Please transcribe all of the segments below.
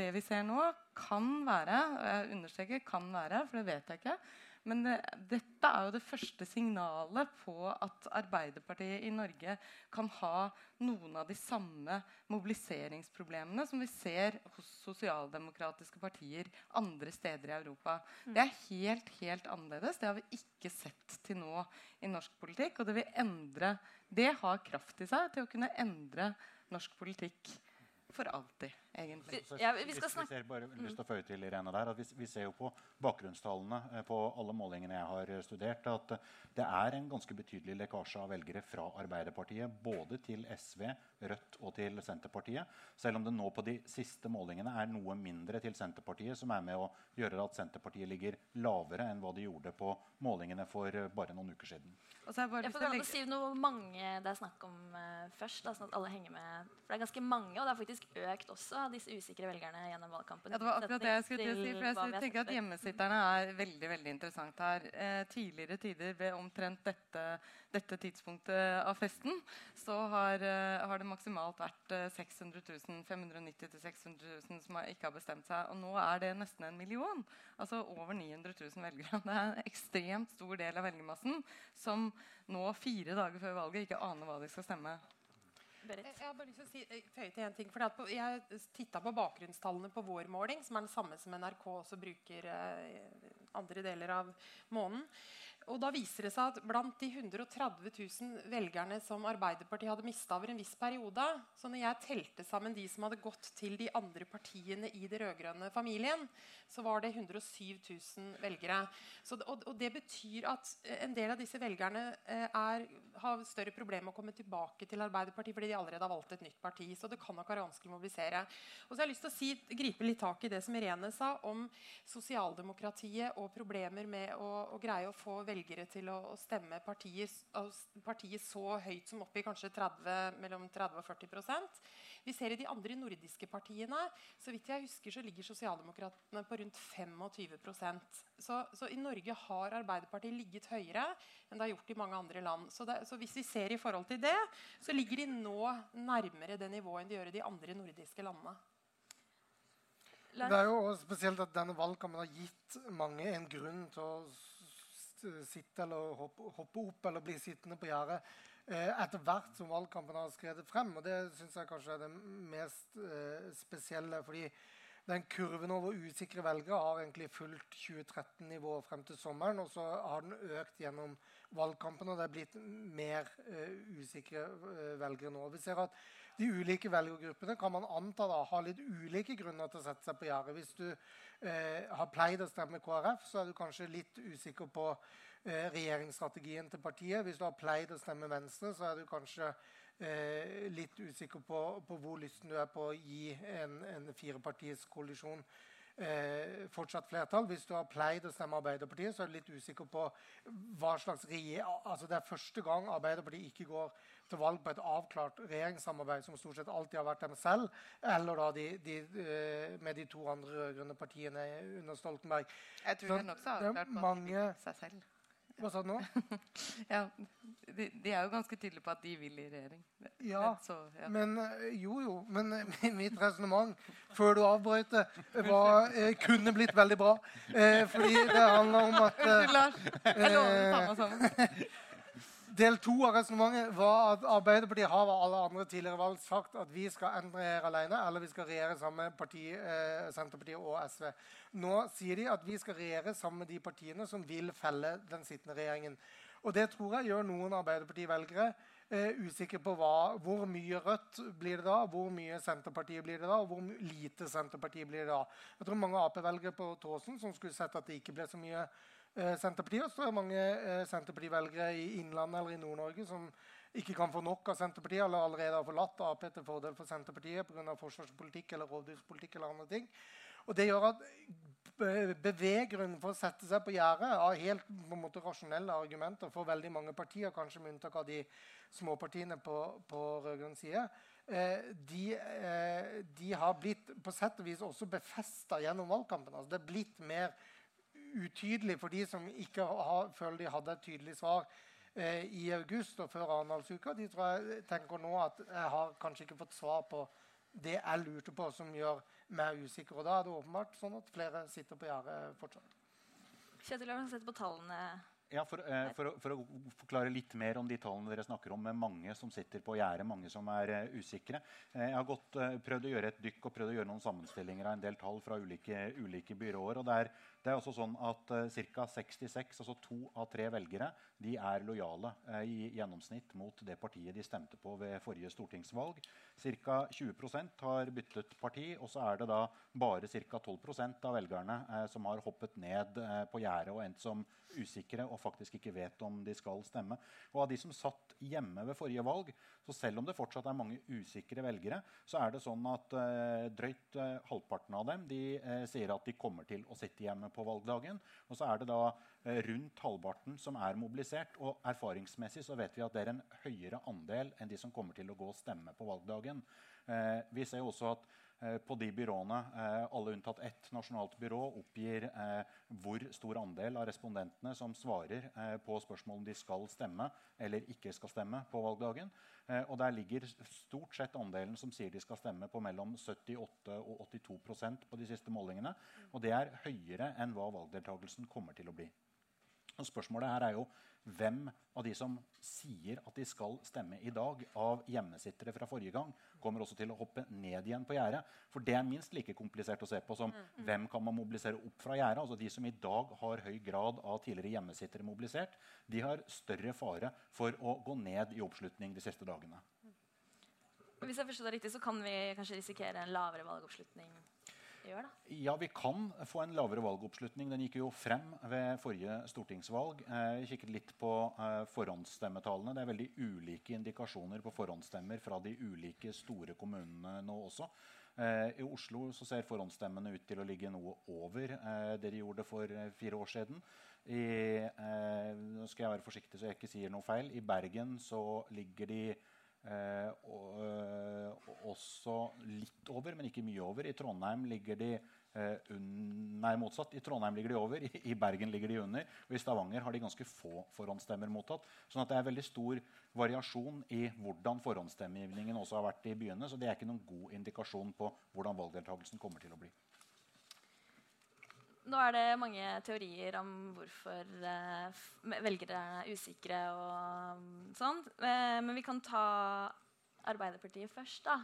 det vi ser nå, kan være og jeg understreker kan være, for det vet jeg ikke men det, dette er jo det første signalet på at Arbeiderpartiet i Norge kan ha noen av de samme mobiliseringsproblemene som vi ser hos sosialdemokratiske partier andre steder i Europa. Mm. Det er helt, helt annerledes. Det har vi ikke sett til nå i norsk politikk. Og det vil endre Det har kraft i seg til å kunne endre norsk politikk for alltid, egentlig. Ja, vi, skal snakke... vi ser bare lyst til å føye til Irene der, at vi, vi, ser jo på bakgrunnstallene eh, på alle målingene jeg har eh, studert, at eh, det er en ganske betydelig lekkasje av velgere fra Arbeiderpartiet både til SV, Rødt og til Senterpartiet. Selv om det nå på de siste målingene er noe mindre til Senterpartiet, som er med å gjøre at Senterpartiet ligger lavere enn hva de gjorde på målingene for bare noen uker siden. Og så jeg bare jeg får legge... si noe mange det er snakk om uh, først, da, sånn at alle henger med. For det er ganske mange, og det har faktisk økt også, disse usikre velgerne gjennom valgkampen. Ja, det var akkurat det jeg skulle til å si, for jeg tenker at Hjemmesitterne er veldig veldig interessant her. Eh, tidligere tider ved omtrent dette, dette tidspunktet av festen så har, eh, har, det maksimalt vært uh, 600 000, 590 000-600 000 som har, ikke har bestemt seg. Og nå er det nesten en million. Altså over 900 000 velgere. Det er en ekstremt stor del av velgermassen som nå fire dager før valget ikke aner hva de skal stemme. Jeg har bare lyst til å si, eh, føye til en ting, for Jeg titta på bakgrunnstallene på vår måling, som er den samme som NRK også bruker eh, andre deler av måneden. Og da viser det seg at Blant de 130 000 velgerne som Arbeiderpartiet hadde mista over en viss periode så når jeg telte sammen de som hadde gått til de andre partiene i det rød-grønne familien, så var det 107 000 velgere. Så, og, og, det betyr at en del av disse velgerne eh, er, har større problemer med å komme tilbake til Arbeiderpartiet fordi de allerede har valgt et nytt parti. Så det kan nok være vanskelig å mobilisere. Og så har jeg lyst til å si, gripe litt tak i det som Irene sa om sosialdemokratiet og problemer med å, å greie å få velgere til å, å stemme partiet, partiet, så høyt som opp i kanskje 30, mellom 30 og 40% Vi ser i de andre nordiske partiene så vidt jeg husker så ligger Sosialdemokratene på rundt 25 så, så i Norge har Arbeiderpartiet ligget høyere enn det har gjort i mange andre land. Så, det, så hvis vi ser i forhold til det, så ligger de nå nærmere det nivået enn de gjør i de andre nordiske landene. Det er jo spesielt at denne valgkampen har gitt mange en grunn til å sitte eller hoppe, hoppe opp eller bli sittende på gjerdet eh, etter hvert som valgkampen har skredet frem. Og det syns jeg kanskje er det mest eh, spesielle. fordi den kurven over usikre velgere har egentlig fulgt 2013-nivået frem til sommeren. Og så har den økt gjennom valgkampen, og det er blitt mer uh, usikre uh, velgere nå. Vi ser at de ulike velgergruppene kan man anta da, har litt ulike grunner til å sette seg på gjerdet. Hvis du eh, har pleid å stemme KrF, så er du kanskje litt usikker på eh, regjeringsstrategien til partiet. Hvis du har pleid å stemme Venstre, så er du kanskje eh, litt usikker på, på, hvor lysten du er på å gi en, en firepartiskoalisjon eh, fortsatt flertall. Hvis du har pleid å stemme Arbeiderpartiet, så er du litt usikker på hva slags altså Det er første gang Arbeiderpartiet ikke går til valg på et avklart regjeringssamarbeid som stort sett alltid har vært dem selv, eller da de, de, eh, med de to andre rød-grønne partiene under Stoltenberg. Jeg tror den også har avklart mange, seg selv. Hva sa du nå? ja, de, de, er jo ganske tydelige på at de vil i regjering. Ja, så, ja. men eh, jo, jo. Men eh, mitt resonnement før du avbrøt det, eh, kunne blitt veldig bra. Eh, fordi det handler om at Unnskyld, Lars. Jeg lover å ta meg sammen. Del to av resonnementet var at Arbeiderpartiet har alle andre tidligere valg sagt at vi skal enten regjere alene eller vi skal regjere sammen med parti, eh, Senterpartiet og SV. Nå sier de at vi skal regjere sammen med de partiene som vil felle den sittende regjeringen. Og Det tror jeg gjør noen Arbeiderparti-velgere eh, usikre på hva, hvor mye Rødt blir det da, hvor mye Senterpartiet blir det da, og hvor lite Senterpartiet blir det da. Jeg tror mange Ap-velgere på Tåsen som skulle sett at det ikke ble så mye eh, Og Så er det mange eh, Senterparti-velgere i Innlandet eller i Nord-Norge som ikke kan få nok av Senterpartiet, eller allerede har forlatt Ap til fordel for Senterpartiet pga. forsvarspolitikk eller rovdyrpolitikk eller andre ting. Og det gjør at Beveggrunnen for å sette seg på gjerdet av helt på en måte, rasjonelle argumenter for veldig mange partier, kanskje med unntak av de småpartiene på, på rød-grønn side, eh, de, de, har blitt på sett og vis også befesta gjennom valgkampen. Altså, det er blitt mer utydelig for de som ikke har, føler de hadde et tydelig svar eh, i august og før Arendalsuka. De tror jeg tenker nå at jeg har kanskje ikke fått svar på det jeg lurte på, som gjør meg usikker. Og da er det åpenbart sånn at flere sitter på gjerdet fortsatt. Kjetil, har du sett på tallene ja, for, eh, for, for, å forklare litt mer om de tallene dere snakker om, med mange som sitter på gjerdet, mange som er uh, usikre. Eh, jeg har gått, uh, prøvd å gjøre et dykk og prøvd å gjøre noen sammenstillinger av en del tall fra ulike, ulike byråer. og det er, det er også sånn at uh, ca. 66, altså to av tre velgere, de er lojale uh, i gjennomsnitt mot det partiet de stemte på ved forrige stortingsvalg. Ca. 20% har byttet parti, og så er det da bare ca. 12% av velgerne som har hoppet ned på gjerdet og endt som usikre og faktisk ikke vet om de skal stemme. Og av de som satt hjemme ved forrige valg, så selv om det fortsatt er mange usikre velgere, så er det sånn at eh, drøyt eh, halvparten av dem de, eh, sier at de kommer til å sitte hjemme på valgdagen. Og så er det da eh, rundt halvparten som er mobilisert. Og erfaringsmessig så vet vi at det er en høyere andel enn de som kommer til å gå og stemme på valgdagen. Eh, vi ser også at på de byråene, eh, alle unntatt ett nasjonalt byrå, oppgir eh, hvor stor andel av respondentene som svarer på spørsmål om de skal stemme eller ikke skal stemme på valgdagen. Og der ligger stort sett andelen som sier de skal stemme, på mellom 78 og 82% på de siste målingene. Og det er høyere enn hva valgdeltakelsen kommer til å bli. Og spørsmålet her er jo hvem av de som sier at de skal stemme i dag, av hjemmesittere fra forrige gang, kommer også til å hoppe ned igjen på gjerdet. For det er minst like komplisert å se på som mm, mm. hvem kan man mobilisere opp fra gjerdet. Altså de som i dag har høy grad av tidligere hjemmesittere mobilisert, de har større fare for å gå ned i oppslutning de siste dagene. Hvis jeg forstår det riktig, så kan vi kanskje risikere en lavere valgoppslutning gjør? da? Ja, vi kan få en lavere valgoppslutning. Den gikk jo frem ved forrige stortingsvalg. Jeg kikket litt på eh, forhåndsstemmetallene. Det er veldig ulike indikasjoner på forhåndsstemmer fra de ulike store kommunene nå også. Eh, I Oslo så ser forhåndsstemmene ut til å ligge noe over eh, det de gjorde for fire år siden. I, nå skal jeg være forsiktig så jeg ikke sier noe feil. I Bergen så ligger de Eh, og, eh, også litt over, men ikke mye over. I Trondheim ligger de eh, Nei, motsatt. I Trondheim ligger de over, i, Bergen ligger de under. Og i Stavanger har de ganske få forhåndsstemmer mottatt. sånn at det er veldig stor variasjon i hvordan forhåndsstemmegivningen også har vært i byene. Så det er ikke noen god indikasjon på hvordan valgdeltakelsen kommer til å bli. Nå er det mange teorier om hvorfor eh, velgere er usikre og um, sånn. Eh, men vi kan ta Arbeiderpartiet først. da.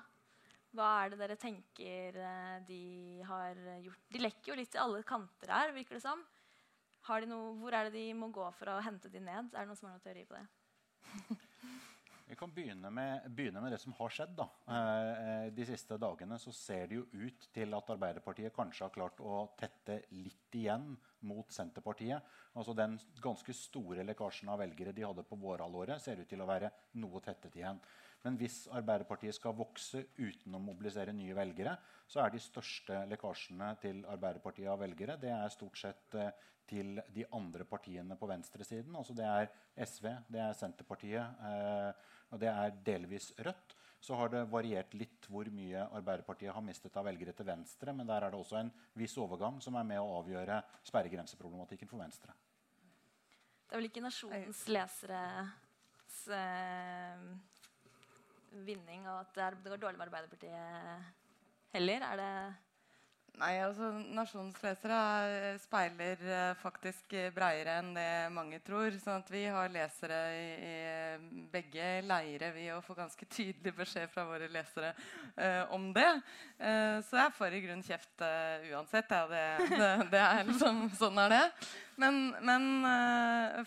Hva er det dere tenker eh, de har gjort? De lekker jo litt til alle kanter her, virker det som. Noe, hvor er det de må gå for å hente de ned? Er det noen som har noen teori på det? Vi kan begynne med, begynne med, det som har skjedd. Eh, de siste dagene så ser det jo ut til at Arbeiderpartiet kanskje har klart å tette litt igjen mot Senterpartiet. Altså Den ganske store lekkasjen av velgere de hadde på vårhalvåret, ser ut til å være noe tettet igjen. Men hvis Arbeiderpartiet skal vokse uten å mobilisere nye velgere, så er de største lekkasjene til Arbeiderpartiet av velgere det er stort sett eh, til de andre partiene på venstresiden. Altså det er SV, det er Senterpartiet eh, og det er delvis Rødt. Så har det variert litt hvor mye Arbeiderpartiet har mistet av velgere til venstre. Men der er det også en viss overgang som er med å avgjøre sperregrenseproblematikken for Venstre. Det er vel ikke Nasjonens leseres eh, vinning og at det går dårlig med Arbeiderpartiet heller? Er det Nei, altså Nasjonens lesere eh, speiler uh, faktisk bredere enn det mange tror. sånn at Vi har lesere i, i begge leire vi og får ganske tydelig beskjed fra våre lesere uh, om det. Uh, så jeg får i grunn kjeft uansett. Ja, det, det, det, er liksom, sånn er det. Men, men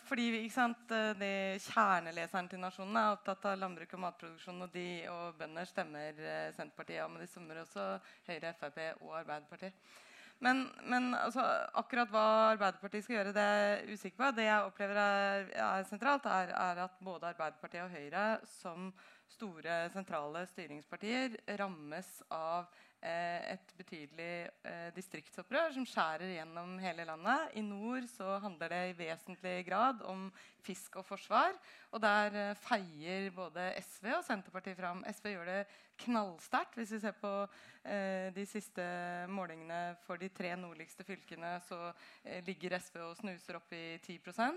fordi sant, de kjerneleseren til Nasjonen er opptatt av landbruk og matproduksjon, og de og bønder stemmer Senterpartiet, ja, men de stemmer også Høyre, Frp og Arbeiderpartiet. Men, men altså, akkurat hva Arbeiderpartiet skal gjøre, det er jeg usikker på. Det jeg opplever er, er sentralt, er, er, at både Arbeiderpartiet og Høyre som store sentrale styringspartier rammes av eh, et betydelig eh, distriktsopprør som skjærer gjennom hele landet. I nord så handler det i vesentlig grad om fisk og forsvar. Og der eh, feier både SV og Senterpartiet fram. SV gjør det knallsterkt. Hvis vi ser på eh, de siste målingene for de tre nordligste fylkene, så eh, ligger SV og snuser opp i 10 eh,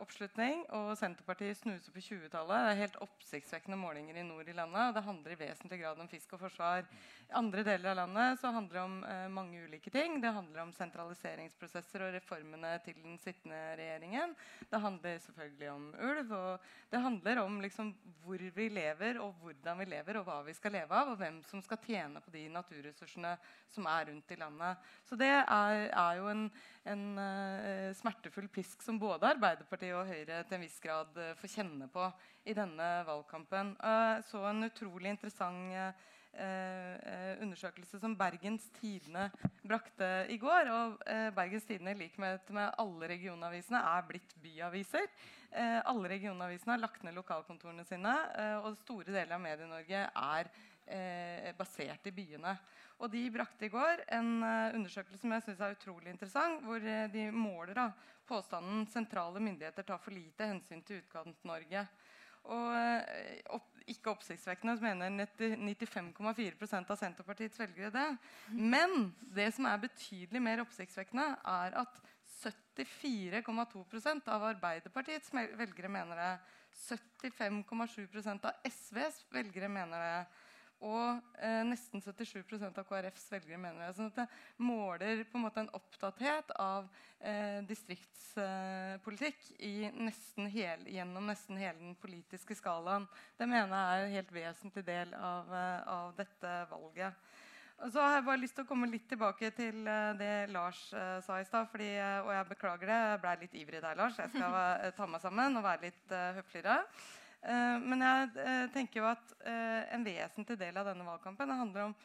oppslutning, og Senterpartiet snuser på 20-tallet. Det er helt oppsiktsvekkende målinger i nord i landet. og Det handler i vesentlig grad om fisk og forsvar. I andre deler av landet så handler det om eh, mange ulike ting. Det handler om sentraliseringsprosesser og reformene til den sittende regjeringen. Det handler selvfølgelig om ulv. Og det handler om liksom, hvor vi lever, og hvordan vi lever, og hva vi skal leve av, og hvem som skal tjene på de naturressursene som er rundt i landet. Så det er, er jo en, en uh, smertefull pisk som både Arbeiderpartiet og Høyre til en viss grad uh, får kjenne på i denne valgkampen. Uh, så en utrolig interessant undersøkelse som Bergens Tidende brakte i går. Og Bergens Tidende, i likhet med alle regionavisene, er blitt byaviser. alle regionavisene har lagt ned lokalkontorene sine, og store deler av Medie-Norge er basert i byene. Og de brakte i går en uh, undersøkelse som jeg synes er utrolig interessant, hvor uh, de måler da, påstanden sentrale myndigheter tar for lite hensyn til Utkant-Norge. Og uh, opp, ikke oppsiktsvekkende mener 95,4% av Senterpartiets velgere det. Men det som er betydelig mer oppsiktsvekkende, er at 74,2% av Arbeiderpartiets velgere mener det. 75,7% av SVs velgere mener det. Og eh, nesten 77 av KrFs velgere mener det. sånn at det måler på en måte en opptatthet av eh, distriktspolitikk eh, nesten gjennom nesten hele den politiske skalaen. Det mener jeg er en helt vesentlig del av, eh, av dette valget. Og så har jeg bare lyst til å komme litt tilbake til uh, det Lars eh, sa i stad. og jeg beklager det, jeg ble litt ivrig der, Lars. Jeg skal ta meg sammen og være litt høfligere. Eh, men jeg uh, tenker jo at uh, en vesentlig del av denne valgkampen handler om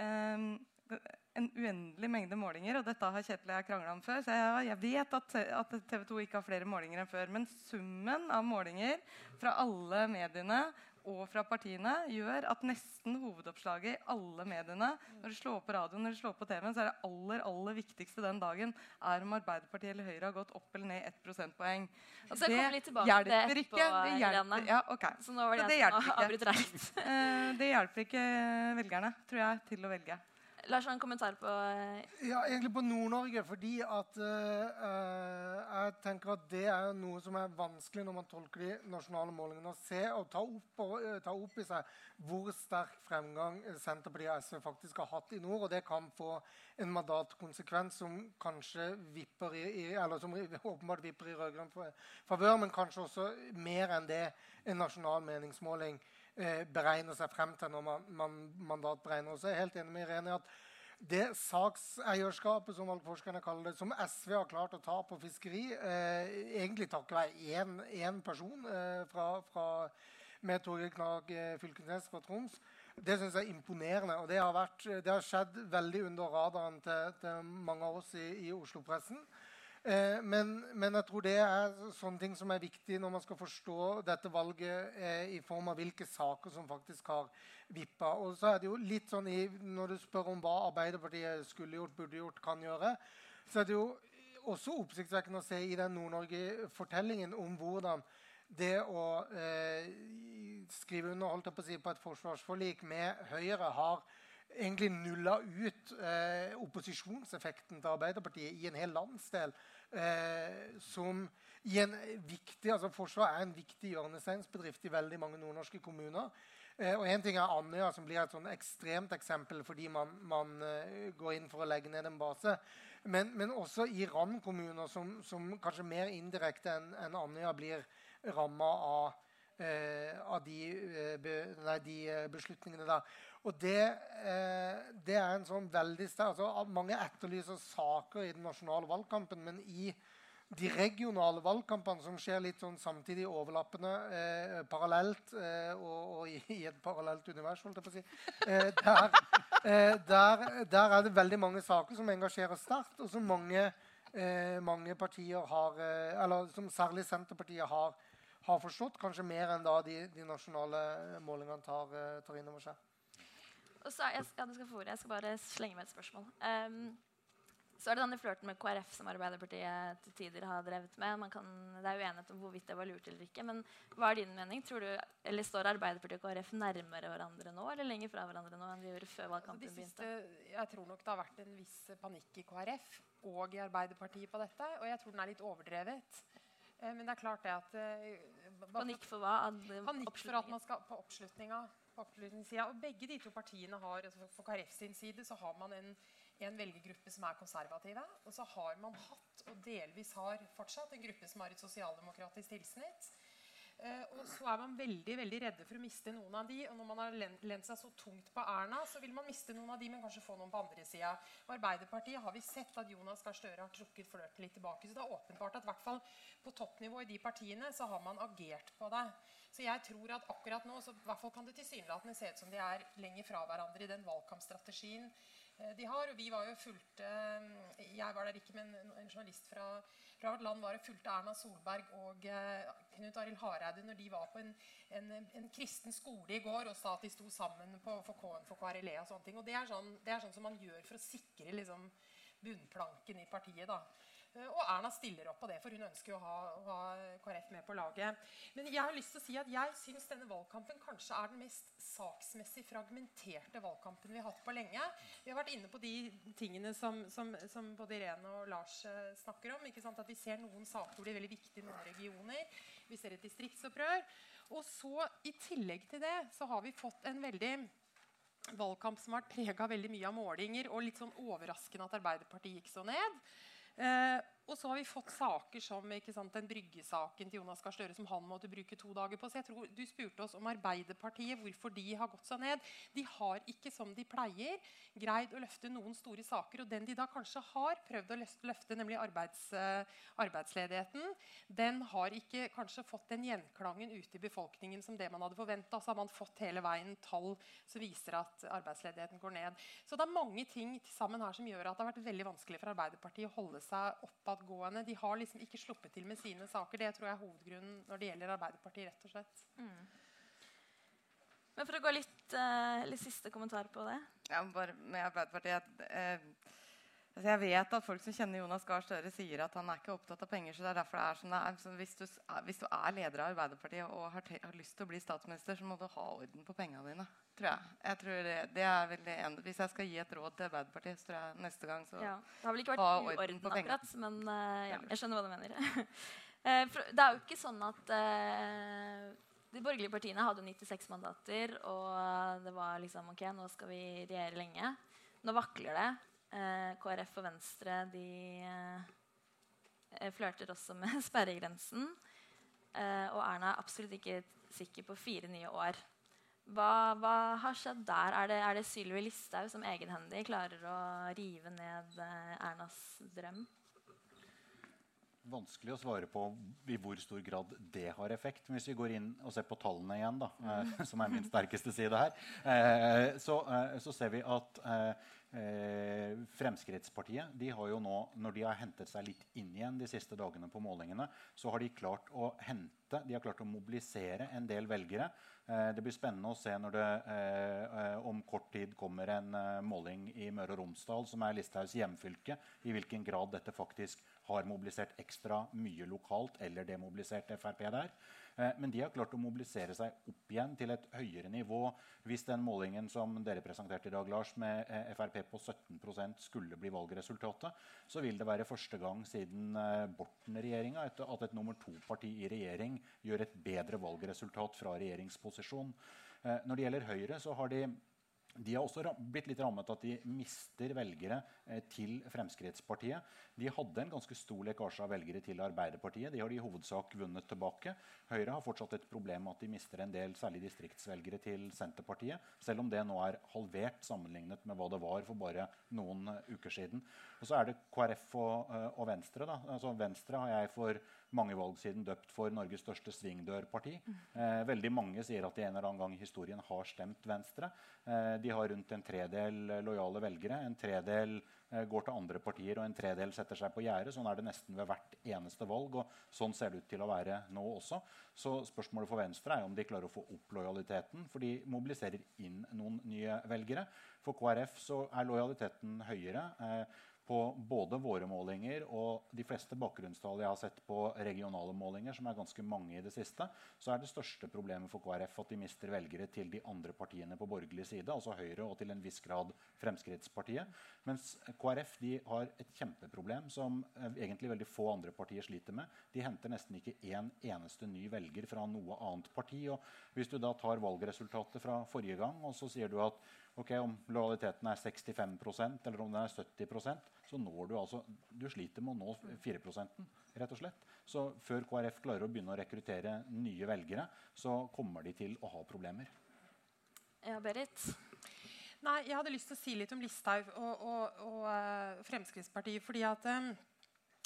en uendelig mengde målinger. Og dette har Kjetil og jeg krangla om før. Så jeg vet at, at, TV 2 ikke har flere målinger enn før. Men summen av målinger fra alle mediene og fra partiene gjør at nesten hovedoppslaget i alle mediene Når du slår på radioen når du slår på TV-en, så er det aller aller viktigste den dagen er om Arbeiderpartiet eller Høyre har gått opp eller ned ett prosentpoeng. Så det hjelper ikke. Det hjelper, ja, okay. Så nå var det, det hjelper litt. Eh, det hjelper ikke velgerne, tror jeg, til å velge. Lars har en kommentar på uh... Ja, egentlig på Nord-Norge. Fordi at uh, jeg tenker at det er noe som er vanskelig når man tolker de nasjonale målingene. Å se og ta opp, og, uh, ta opp, i seg hvor sterk fremgang Senterpartiet og SV faktisk har hatt i nord. Og det kan få en mandatkonsekvens som kanskje vipper i, i eller som åpenbart vipper i rød-grønn favør, men kanskje også mer enn det en nasjonal meningsmåling eh, beregner seg frem til når man, man mandatberegner. Så er helt enig med Irene at det sakseierskapet som valgforskerne kaller det, som SV har klart å ta på fiskeri, eh, egentlig takket være én person eh, fra, fra, med Torgeir Knag eh, Fylkesnes fra Troms, det syns jeg er imponerende. Og det har, vært, det har, skjedd veldig under radaren til, til mange av oss i, i Oslo-pressen. Eh, men, men, jeg tror det er sånne ting som er viktig når man skal forstå dette valget eh, i form av hvilke saker som faktisk har vippa. Og så er det jo litt sånn i, Når du spør om hva Arbeiderpartiet skulle gjort, burde gjort, kan gjøre, så er det jo også oppsiktsvekkende å se i den Nord-Norge-fortellingen om hvordan det å eh, skrive under holdt jeg på, å si, på et forsvarsforlik med Høyre har egentlig nulla ut eh, opposisjonseffekten til Arbeiderpartiet i en hel landsdel. Eh, som i en viktig, altså Forsvaret er en viktig hjørnesteinsbedrift i veldig mange nordnorske kommuner. Eh, og en ting er Andøya, som blir et sånn ekstremt eksempel fordi man, man uh, går inn for å legge ned en base. Men, men også i randkommuner som, som, kanskje mer indirekte enn en Andøya blir ramma av, uh, av de, uh, be, nei, de beslutningene der. Og det, eh, det, er en sånn veldig altså, Mange etterlyser saker i den nasjonale valgkampen, men i de regionale valgkampene som skjer litt sånn samtidig overlappende, eh, parallelt eh, og, og i, i, et parallelt univers, holdt jeg på å si, eh, der, eh, der, der, er det veldig mange saker som engasjerer sterkt, og som mange, eh, mange partier har Eller som særlig Senterpartiet har, har forstått, kanskje mer enn da de, de nasjonale målingene tar, tar inn over seg. Og så, jeg, ja, du skal få ordet. Jeg skal bare slenge med et spørsmål. Um, så er det denne flørten med KrF som Arbeiderpartiet til tider har drevet med. Kan, det er uenighet om hvorvidt det var lurt eller ikke. Men hva er din mening? Tror du, eller Står Arbeiderpartiet og KrF nærmere hverandre nå eller lenger fra hverandre nå enn de gjorde før valgkampen begynte? Jeg tror nok det har vært en viss panikk i KrF og i Arbeiderpartiet på dette. Og jeg tror den er litt overdrevet. Eh, men det er klart det at eh, Panikk for hva? Panikk for at man skal på oppslutninga. På og begge de to partiene har altså For KrF sin side så har man en, en velgergruppe som er konservative. Og så har man hatt, og delvis har fortsatt, en gruppe som har et sosialdemokratisk tilsnitt. Uh, og så er man veldig veldig redde for å miste noen av de. Og når man har lent seg så tungt på Erna, så vil man miste noen av de, men kanskje få noen på andre sida. Og Arbeiderpartiet har vi sett at Jonas Gahr Støre har trukket flørten litt tilbake. Så det er åpenbart at hvert fall på toppnivå i de partiene så har man agert på det. Så jeg tror at akkurat nå så hvert fall kan det tilsynelatende se ut som de er lenger fra hverandre i den valgkampstrategien eh, de har. Og vi var jo fulgte eh, Jeg var der ikke, men en journalist fra fra vårt land var og fulgte Erna Solberg og eh, Knut Arild Hareide når de var på en, en, en, kristen skole i går og sa at de sto sammen på, for KN for KRLE. og sånne ting. Og det er, sånn, det er sånn som man gjør for å sikre liksom, bunnplanken i partiet. da. Eh, og Erna stiller opp på det, for hun ønsker å ha, ha, KrF med på laget. Men jeg har lyst til å si at jeg syns denne valgkampen kanskje er den mest saksmessig fragmenterte valgkampen vi har hatt på lenge. Vi har vært inne på de tingene som, som, som både Irene og Lars uh, snakker om. At vi ser noen saker blir veldig viktige i noen regioner. Vi ser et distriktsopprør. Og så i tillegg til det så har vi fått en veldig valgkamp som har vært prega veldig mye av målinger, og litt sånn overraskende at Arbeiderpartiet gikk så ned. Eh, og så har vi fått saker som sant, den bryggesaken til Jonas Gahr Støre som han måtte bruke to dager på. Så jeg tror Du spurte oss om Arbeiderpartiet, hvorfor de har gått så ned. De har ikke, som de pleier, greid å løfte noen store saker. Og den de da kanskje har prøvd å løfte, nemlig arbeids, uh, arbeidsledigheten, den har ikke kanskje fått den gjenklangen ute i befolkningen som det man hadde forventa. Så har man fått hele veien tall som viser at arbeidsledigheten går ned. Så det er mange ting til sammen her som gjør at det har vært veldig vanskelig for Arbeiderpartiet å holde seg oppad utadgående. De har liksom ikke sluppet til med sine saker. Det tror jeg er hovedgrunnen når det gjelder Arbeiderpartiet. rett og slett. Mm. Men for å gå litt, uh, litt siste kommentar på det. Ja, bare med Arbeiderpartiet. Uh, altså jeg vet at folk som kjenner Jonas Gahr Støre, sier at han er ikke opptatt av penger. så det er derfor det er sånn det er. Så hvis, du, hvis, du, er leder av Arbeiderpartiet og har, har, lyst til å bli statsminister, så må du ha orden på pengene dine. Tror jeg. jeg tror det, det er veldig en, Hvis jeg skal gi et råd til Arbeiderpartiet, så tror jeg neste gang så ja. Det har vel ikke vært uorden akkurat, men uh, ja, jeg skjønner hva du mener. uh, det er jo ikke sånn at uh, de borgerlige partiene hadde 96 mandater, og det var liksom Ok, nå skal vi regjere lenge. Nå vakler det. Uh, KrF og Venstre de eh, flørter også med sperregrensen. Eh, og Erna er absolutt ikke sikker på fire nye år. Hva, hva har skjedd der? Er det, det Sylvi Listhaug som egenhendig klarer å rive ned eh, Ernas drøm? Vanskelig å svare på i hvor stor grad det har effekt. Men hvis vi går inn og ser på tallene igjen, da, mm. som er min sterkeste side her, eh, så, eh, så ser vi at Fremskrittspartiet de har jo nå, når de har hentet seg litt inn igjen de siste dagene på målingene, så har de klart å hente, de har klart å mobilisere en del velgere. Det blir spennende å se når det om kort tid kommer en måling i Møre og Romsdal, som er Listhaugs hjemfylke, i hvilken grad dette faktisk har mobilisert ekstra mye lokalt eller demobilisert Frp der. Eh, men de har klart å mobilisere seg opp igjen til et høyere nivå. Hvis den målingen som dere presenterte i dag, Lars, med eh, Frp på 17% skulle bli valgresultatet, så vil det være første gang siden eh, Borten-regjeringa at et nummer to-parti i regjering gjør et bedre valgresultat fra regjeringsposisjon. Når det gjelder Høyre, så har de de har også blitt litt rammet at de mister velgere til Fremskrittspartiet. De hadde en ganske stor lekkasje av velgere til Arbeiderpartiet. De har de i hovedsak vunnet tilbake. Høyre har fortsatt et problem med at de mister en del særlig distriktsvelgere til Senterpartiet, selv om det nå er halvert sammenlignet med hva det var for bare noen uker siden. Og så er det KrF og, eh, og Venstre. Da. Altså, Venstre har jeg for mange valg siden døpt for Norges største svingdørparti. Eh, veldig mange sier at de en eller annen gang i historien har stemt Venstre. Eh, de har rundt en tredel lojale velgere. En tredel eh, går til andre partier, og en tredel setter seg på gjerdet. Sånn er det nesten ved hvert eneste valg, og sånn ser det ut til å være nå også. Så spørsmålet for Venstre er om de klarer å få opp lojaliteten, for de mobiliserer inn noen nye velgere. For KrF så er lojaliteten høyere. Eh, på både våre målinger og de fleste bakgrunnstall jeg har sett på regionale målinger, som er ganske mange i det siste, så er det største problemet for KrF at de mister velgere til de andre partiene på borgerlig side, altså Høyre og til en viss grad Fremskrittspartiet. Mens KrF har et kjempeproblem som eh, egentlig veldig få andre partier sliter med. De henter nesten ikke én en eneste ny velger fra noe annet parti. Og hvis du da tar valgresultatet fra forrige gang, og så sier du at ok, om lojaliteten er 65% eller om den er 70 så når du altså Du sliter med å nå 4 rett og slett. Så før KrF klarer å begynne å rekruttere nye velgere, så kommer de til å ha problemer. Ja, Berit? Nei, Jeg hadde lyst til å si litt om Listhaug og, og, og uh, Fremskrittspartiet. fordi at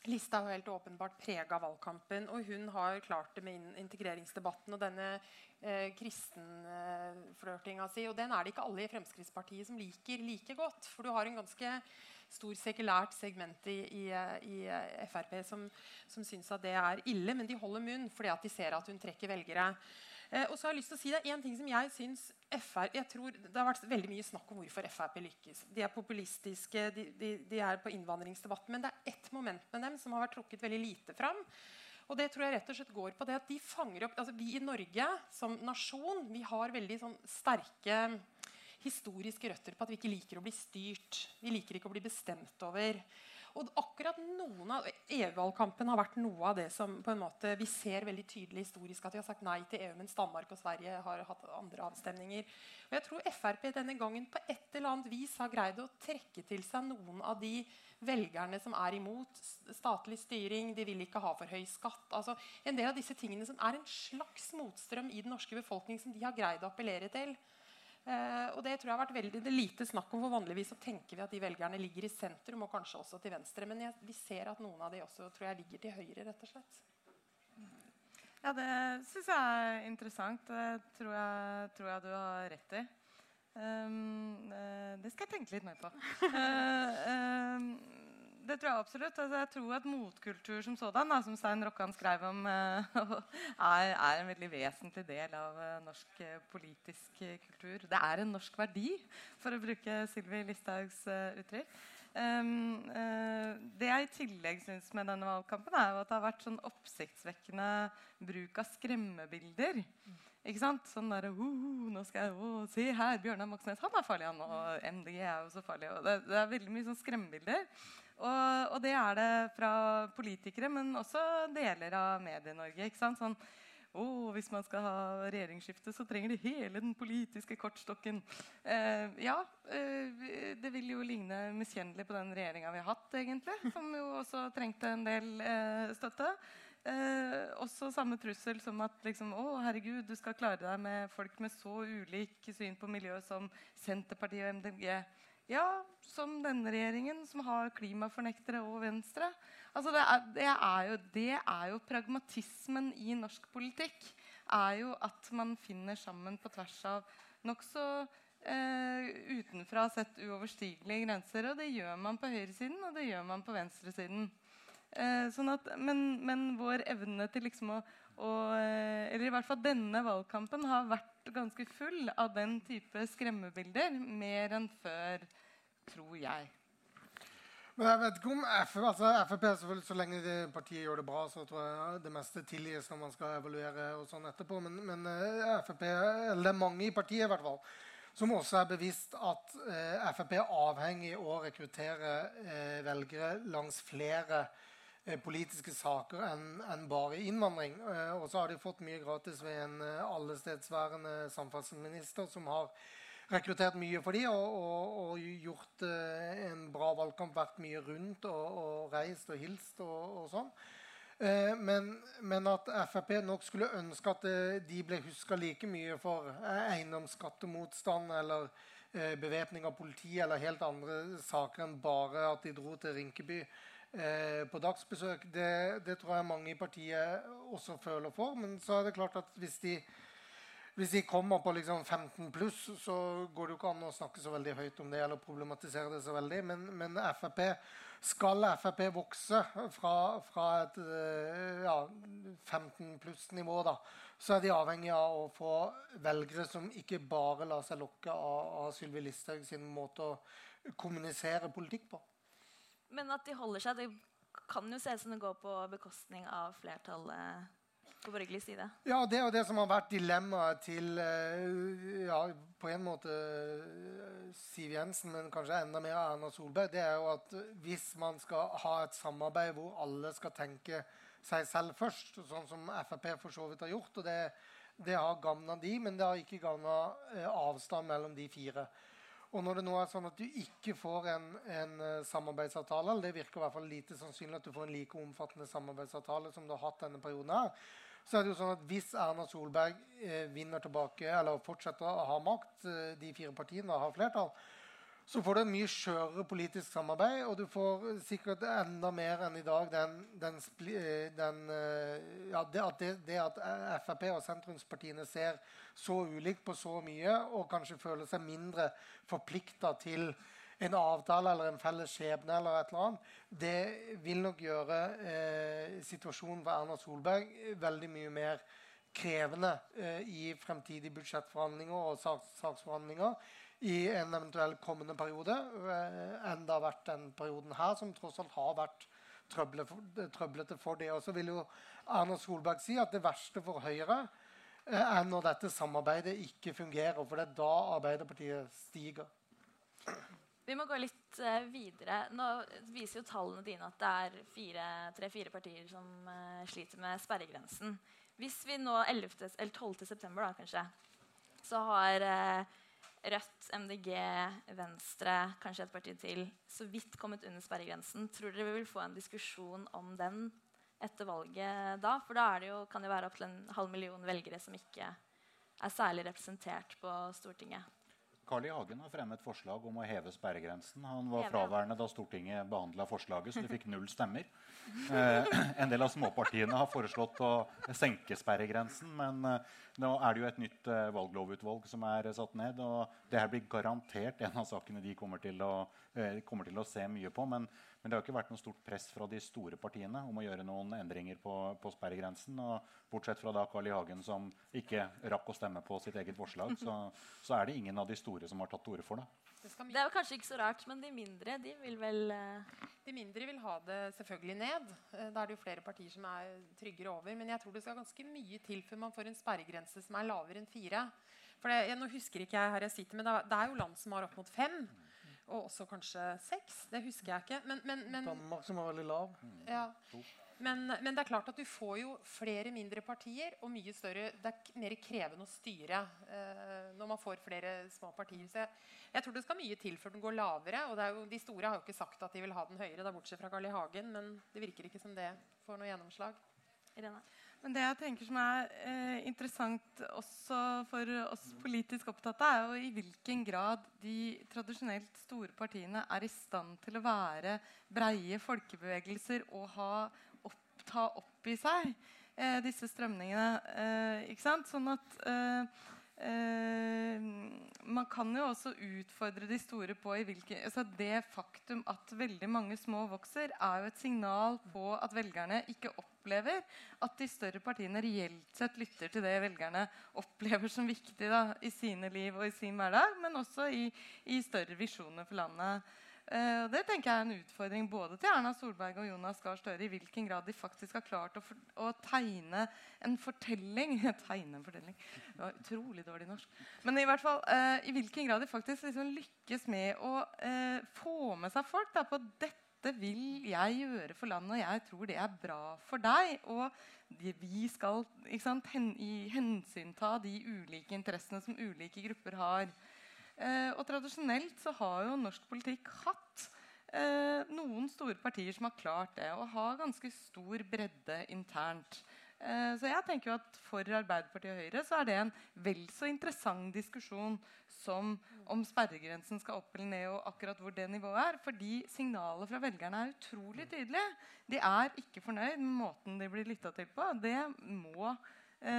Listhaug har helt åpenbart prega valgkampen. Og hun har klart det med integreringsdebatten og denne eh, kristenflørtinga si. Og den er det ikke alle i Fremskrittspartiet som liker like godt. For du har en ganske stor sekulært segment i, i, i Frp som, som syns at det er ille, men de holder munn fordi at de ser at hun trekker velgere. Eh, og så har jeg lyst til å si det en ting som jeg syns FR, jeg tror Det har vært veldig mye snakk om hvorfor Frp lykkes. De er populistiske, de, de, de er på innvandringsdebatten. Men det er ett moment med dem som har vært trukket veldig lite fram. Og det tror jeg rett og slett går på det at de fanger opp, altså Vi i Norge som nasjon vi har veldig sånn sterke historiske røtter på at vi ikke liker å bli styrt. Vi liker ikke å bli bestemt over. Og akkurat noen av EU-valgkampen har vært noe av det som på en måte, vi ser veldig tydelig historisk at vi har sagt nei til EU, mens Danmark og Sverige har hatt andre avstemninger. Og jeg tror Frp denne gangen på et eller annet vis har greid å trekke til seg noen av de velgerne som er imot statlig styring, de vil ikke ha for høy skatt. altså En del av disse tingene som er en slags motstrøm i den norske befolkning, som de har greid å appellere til. Eh, og det tror jeg har vært veldig det lite snakk om, for vanligvis så tenker vi at de velgerne ligger i sentrum og kanskje også til venstre. Men jeg, vi ser at noen av de også tror jeg ligger til høyre, rett og slett. Ja, det syns jeg er interessant. Det tror jeg, tror jeg du har rett i. Um, det skal jeg tenke litt mer på. Uh, um, det tror jeg absolutt. Altså, jeg tror at motkultur som sådan, da, som Stein Rokkan skrev om, uh, er, er, en veldig vesentlig del av uh, norsk uh, politisk kultur. Det er en norsk verdi, for å bruke Sylvi Listhaugs uttrykk. Um, det jeg i tillegg syns med denne valgkampen, er at det har vært sånn oppsiktsvekkende bruk av skremmebilder. Ikke sant? Sånn der, uh, nå skal jeg, uh, Se her, Bjørnar Moxnes han er farlig, han. Og MDG er jo så farlig. Det, det, er veldig mye sånn skremmebilder. Og, og, det er det fra politikere, men også deler av Medie-Norge. ikke sant? Sånn, oh, hvis man skal ha regjeringsskifte, så trenger de hele den politiske kortstokken. Eh, ja, eh, det vil jo ligne miskjennelig på den regjeringa vi har hatt, egentlig. Som jo også trengte en del eh, støtte. Eh, også samme trussel som at liksom, å, herregud, du skal klare deg med folk med så ulik syn på miljøet som Senterpartiet og MDG. Ja, som denne regjeringen, som har klimafornektere og Venstre. Altså det, er, det, er jo, det, er, jo, pragmatismen i norsk politikk. er jo At man finner sammen på tvers av nokså eh, utenfra sett uoverstigelige grenser. Og det gjør man på høyresiden, og det gjør man på venstresiden. Eh, sånn at, men, men, vår evne til liksom å, å eh, Eller i hvert fall denne valgkampen har vært ganske full av den type skremmebilder. Mer enn før, tror jeg. Men jeg vet ikke om F, altså Frp selvfølgelig Så lenge det partiet gjør det bra, så tror jeg det meste tilgis når man skal evaluere og sånn etterpå. Men, men eh, Frp, eller det er mange i partiet i hvert fall, som også er bevisst at eh, Frp er avhengig av å rekruttere eh, velgere langs flere Eh, politiske saker enn en bare innvandring. Eh, og så har de fått mye gratis ved en eh, allestedsværende samferdselsminister som har rekruttert mye for dem og, og, og, gjort en bra valgkamp, vært mye rundt og, og reist og hilst og, sånn. Men, men, at Frp nok skulle ønske at de ble huska like mye for eiendomsskattemotstand eller bevæpning av politi eller helt andre saker enn bare at de dro til Rinkeby eh, på dagsbesøk. Det, det, tror jeg mange i partiet også føler for. Men så er det klart at hvis de, hvis de kommer på liksom 15 pluss, så går det jo ikke an å snakke så veldig høyt om det eller problematisere det så veldig. Men, men FRP, skal Frp vokse fra, fra et eh, ja, 15 pluss-nivå, da, så er de avhengig av å få velgere som ikke bare lar seg lokke av, av Sylvi sin måte å kommunisere politikk på. Men at de holder seg Det kan jo se ut som det går på bekostning av flertallet på borgerlig side. Ja, det er jo det som har vært dilemmaet til eh, ja, på en måte eh, Siv Jensen, men kanskje enda mer Erna Solberg. Det er jo at hvis man skal ha et samarbeid hvor alle skal tenke seg selv først, sånn som Frp for så vidt har gjort og det, det har gagna de, men det har ikke gagna eh, avstand mellom de fire. Og når det nå er sånn at du ikke får en, en samarbeidsavtale, eller det virker i hvert fall lite sannsynlig at du får en like omfattende samarbeidsavtale som du har hatt denne perioden her, så er det jo sånn at Hvis Erna Solberg eh, vinner tilbake eller fortsetter å ha makt, eh, de fire partiene har flertall, så får du en mye skjørere politisk samarbeid, og du får sikkert enda mer enn i dag den, den, eh, den eh, ja, det, at det, det, at Frp og sentrumspartiene ser så ulikt på så mye, og kanskje føler seg mindre forplikta til en avtale eller en felles skjebne, eller et eller annet, det vil nok gjøre eh, situasjonen for Erna Solberg veldig mye mer krevende eh, i fremtidige budsjettforhandlinger og saks saksforhandlinger i en eventuell kommende periode eh, enn det har vært den perioden her, som tross alt har vært trøblete for det. Og så vil jo Erna Solberg si at det verste for Høyre eh, er når dette samarbeidet ikke fungerer. For det er da Arbeiderpartiet stiger. Vi må gå litt uh, videre. Nå viser jo tallene dine at det er tre-fire partier som sliter med sperregrensen. Hvis vi nå 11. eller 12. september da, kanskje, så har Rødt, MDG, Venstre, kanskje et parti til, så vidt kommet under sperregrensen. Tror dere vi vil få en diskusjon om den etter valget da? For da det jo, kan det være opptil en halv million velgere som ikke er særlig representert på Stortinget. Carl I. Hagen har fremmet forslag om å heve sperregrensen. Han var fraværende da Stortinget behandla forslaget, så de fikk null stemmer. Eh, en del av småpartiene har foreslått å senke sperregrensen, men eh, nå er det jo et nytt eh, valglovutvalg som er satt ned. og Det her blir garantert en av sakene de kommer til å, eh, kommer til å se mye på. Men, men, det har ikke vært noe stort press fra de store partiene om å gjøre noen endringer på, på sperregrensen. og Bortsett fra da Carl I. Hagen, som ikke rakk å stemme på sitt eget forslag, så, så er det ingen av de store som har tatt til orde for det. Det er jo kanskje ikke så rart, men de mindre de vil vel uh... De mindre vil ha det selvfølgelig ned. Eh, da er det jo flere partier som er tryggere over. Men jeg tror det skal ganske mye til før man får en sperregrense som er lavere enn fire. For det, jeg, nå husker ikke jeg her jeg sitter, men det er jo land som har opp mot fem. Og også kanskje seks. Det husker jeg ikke. Men, men, men, Danmark som er veldig lav. Ja. Men, men, det er klart at du får jo flere mindre partier og mye større Det er mer krevende å styre eh, når man får flere små partier. Så jeg, jeg, tror det skal mye til før den går lavere. Og jo, de store har jo ikke sagt at de vil ha den høyere, da bortsett fra Carl I. Hagen. Men det virker ikke som det får noe gjennomslag. Irene. Men det jeg tenker som er eh, interessant også for oss politisk opptatte, er jo i hvilken grad de tradisjonelt store partiene er i stand til å være breie folkebevegelser og ha ta opp i seg eh, disse strømningene. Eh, ikke sant? Sånn at eh, Man kan jo også utfordre de store på hvilke, altså Det faktum at veldig mange små vokser, er jo et signal på at velgerne ikke opplever at de større partiene reelt sett lytter til det velgerne opplever som viktig da, i sine liv og i sin hverdag, men også i, i større visjoner for landet. Uh, det tenker jeg er en utfordring både til Erna Solberg og Jonas Gahr Støre. I hvilken grad de faktisk har klart å, for, å tegne en fortelling Tegne en fortelling. Det var utrolig dårlig norsk. Men i hvert fall, eh, i hvilken grad de faktisk liksom lykkes med å eh, få med seg folk da, på dette vil jeg gjøre for landet, og jeg tror det er bra for deg. Og vi skal sant, hen, i, hensynta de ulike interessene som ulike grupper har. Eh, og tradisjonelt så har jo norsk politikk hatt eh, noen store partier som har klart det, og har ganske stor bredde internt. Eh, så jeg tenker jo at For Arbeiderpartiet og Høyre så er det en vel så interessant diskusjon som om sperregrensen skal opp eller ned, og akkurat hvor det nivået er. Fordi signalet fra velgerne er utrolig tydelig. De er ikke fornøyd med måten de blir lytta til på. Det må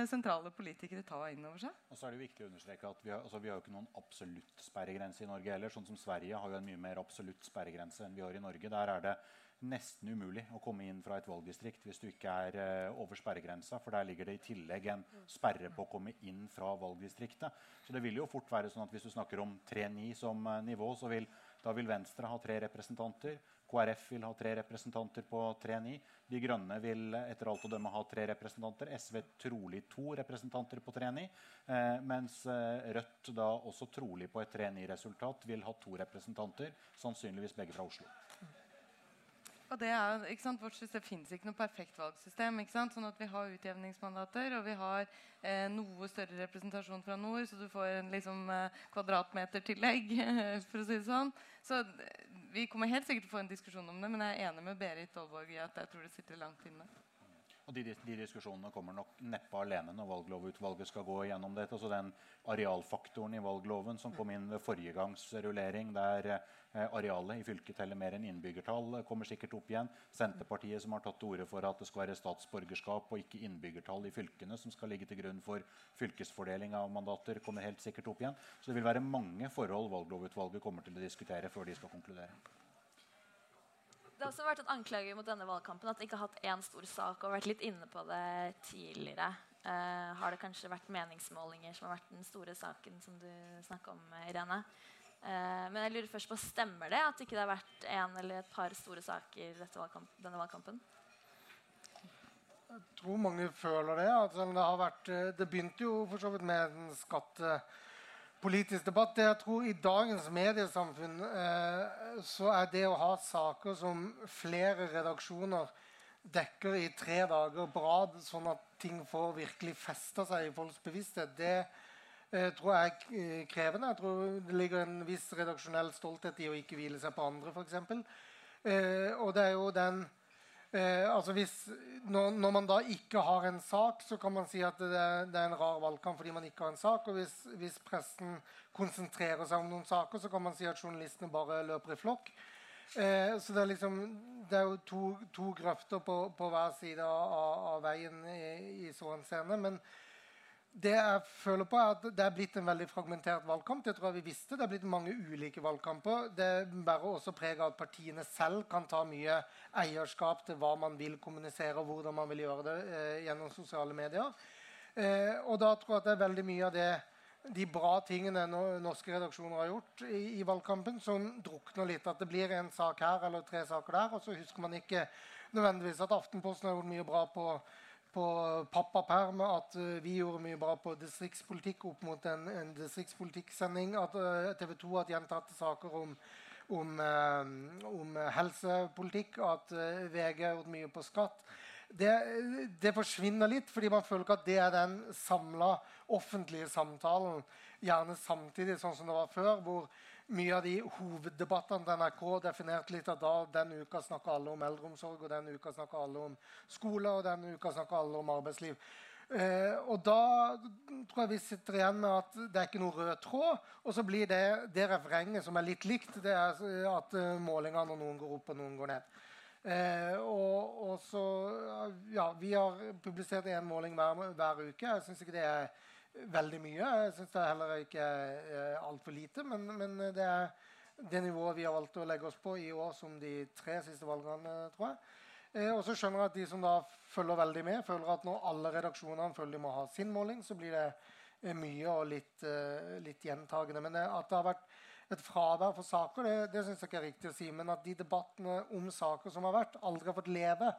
sentrale politikere ta inn over seg. Og så er det viktig å understreke at Vi har, altså vi har jo ikke noen absolutt sperregrense i Norge heller. sånn som Sverige har jo en mye mer absolutt sperregrense enn vi har i Norge. Der er det nesten umulig å komme inn fra et valgdistrikt hvis du ikke er uh, over sperregrensa. For der ligger det i tillegg en sperre på å komme inn fra valgdistriktet. Så det vil jo fort være sånn at hvis du snakker om 3-9 som uh, nivå, så vil da vil Venstre ha tre representanter. KrF vil ha tre representanter på 3-9. De Grønne vil etter alt å dømme ha tre representanter. SV trolig to representanter på 3-9. Eh, mens eh, Rødt da også trolig på et 3-9-resultat vil ha to representanter. Sannsynligvis begge fra Oslo. Og det er, ikke sant, Vårt system finnes ikke noe perfekt valgsystem. ikke sant, sånn at Vi har utjevningsmandater, og vi har eh, noe større representasjon fra nord, så du får en liksom, eh, kvadratmetertillegg. for å si det sånn. Så Vi kommer helt sikkert til å få en diskusjon om det, men jeg er enig med Berit Aalborg i at jeg tror det sitter langt inne. Og de, de, diskusjonene kommer nok neppe alene når valglovutvalget skal gå gjennom dette. Altså den arealfaktoren i valgloven som kom inn ved forrige gangs rullering, der eh, arealet i fylket teller mer enn innbyggertall, kommer sikkert opp igjen. Senterpartiet som har tatt til orde for at det skal være statsborgerskap og ikke innbyggertall i fylkene som skal ligge til grunn for fylkesfordeling av mandater, kommer helt sikkert opp igjen. Så det vil være mange forhold valglovutvalget kommer til å diskutere før de skal konkludere. Det har også vært en anklage mot denne valgkampen at de ikke har hatt én stor sak og vært litt inne på det tidligere. Uh, har det kanskje vært meningsmålinger som har vært den store saken som du snakker om, Irene? Uh, men jeg lurer først på, stemmer det at ikke det har vært en eller et par store saker valgkamp, denne valgkampen? Jeg tror mange føler det. Altså, det, vært, eh, det begynte jo for så vidt med en skatte politisk debatt. Jeg tror I dagens mediesamfunn eh, så er det å ha saker som flere redaksjoner dekker i tre dager på rad, sånn at ting får virkelig festa seg i folks bevissthet, det eh, tror jeg er krevende. Jeg tror det ligger en viss redaksjonell stolthet i å ikke hvile seg på andre, f.eks. Eh, og det er jo den Eh, altså hvis, når, når, man da ikke har en sak, så kan man si at det, det, er en rar valgkamp fordi man ikke har en sak. Og hvis, hvis, pressen konsentrerer seg om noen saker, så kan man si at journalistene bare løper i flokk. Eh, så det er, liksom, det er jo to, to grøfter på, på, hver side av, av veien i, i så henseende. Men det jeg føler på er at det er blitt en veldig fragmentert valgkamp. Det tror jeg vi visste. Det er blitt mange ulike valgkamper. Det bærer også preg av at partiene selv kan ta mye eierskap til hva man vil kommunisere, og hvordan man vil gjøre det eh, gjennom sosiale medier. Eh, og da tror jeg at det er veldig mye av det, de bra tingene norske redaksjoner har gjort i, i, valgkampen, som drukner litt. At det blir en sak her eller tre saker der, og så husker man ikke nødvendigvis at Aftenposten har gjort mye bra på på pappaperm, at uh, vi gjorde mye bra på distriktspolitikk opp mot en, en distriktspolitikksending. At uh, TV 2 har gjentatte saker om, om, uh, om helsepolitikk. At VG har gjort mye på skatt. Det, det, forsvinner litt, fordi man føler ikke at det er den samla offentlige samtalen. Gjerne samtidig, sånn som det var før, hvor mye av de hoveddebattene til NRK definerte litt at da den uka snakker alle om eldreomsorg, og den uka snakker alle om skole, og den uka snakker alle om arbeidsliv. Eh, og da tror jeg vi sitter igjen med at det er ikke noe rød tråd. Og så blir det, det refrenget som er litt likt, det er at uh, målingene når noen går opp og noen går ned. Eh, og, og, så Ja, vi har publisert én måling hver, hver uke. Jeg syns ikke det er veldig mye. Jeg syns det heller ikke er eh, altfor lite. Men, men, det er det nivået vi har valgt å legge oss på i år som de tre siste valgene, tror jeg. Eh, og så skjønner jeg at de som da følger veldig med, føler at når alle redaksjonene føler de må ha sin måling, så blir det eh, mye og litt, litt gjentagende. Men at det har vært et fravær for saker, det, det syns jeg ikke er riktig å si. Men at de debattene om saker som har vært, aldri har fått leve,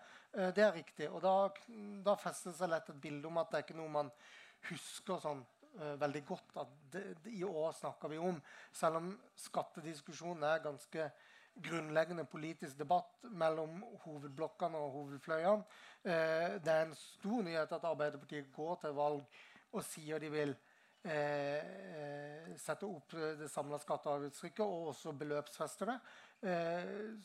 det er riktig. Og da, da fester det seg lett et bilde om at det er ikke noe man husker sånn uh, veldig godt at det, det, i år snakker vi om. Selv om skattediskusjonen er ganske grunnleggende politisk debatt mellom hovedblokkene og hovedfløyene. Uh, det er en stor nyhet at Arbeiderpartiet går til valg og sier de vil eh, sette opp det samla skatte- og avgiftstrykket og også beløpsfeste det.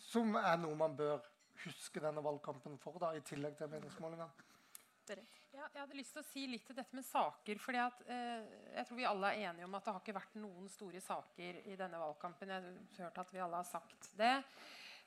som er noe man bør huske denne valgkampen for, da, i tillegg til meningsmålingene. Ja, jeg hadde lyst til å si litt til dette med saker. fordi at, eh, Jeg tror vi alle er enige om at det har ikke vært noen store saker i denne valgkampen. Jeg har hørt at vi alle har sagt det.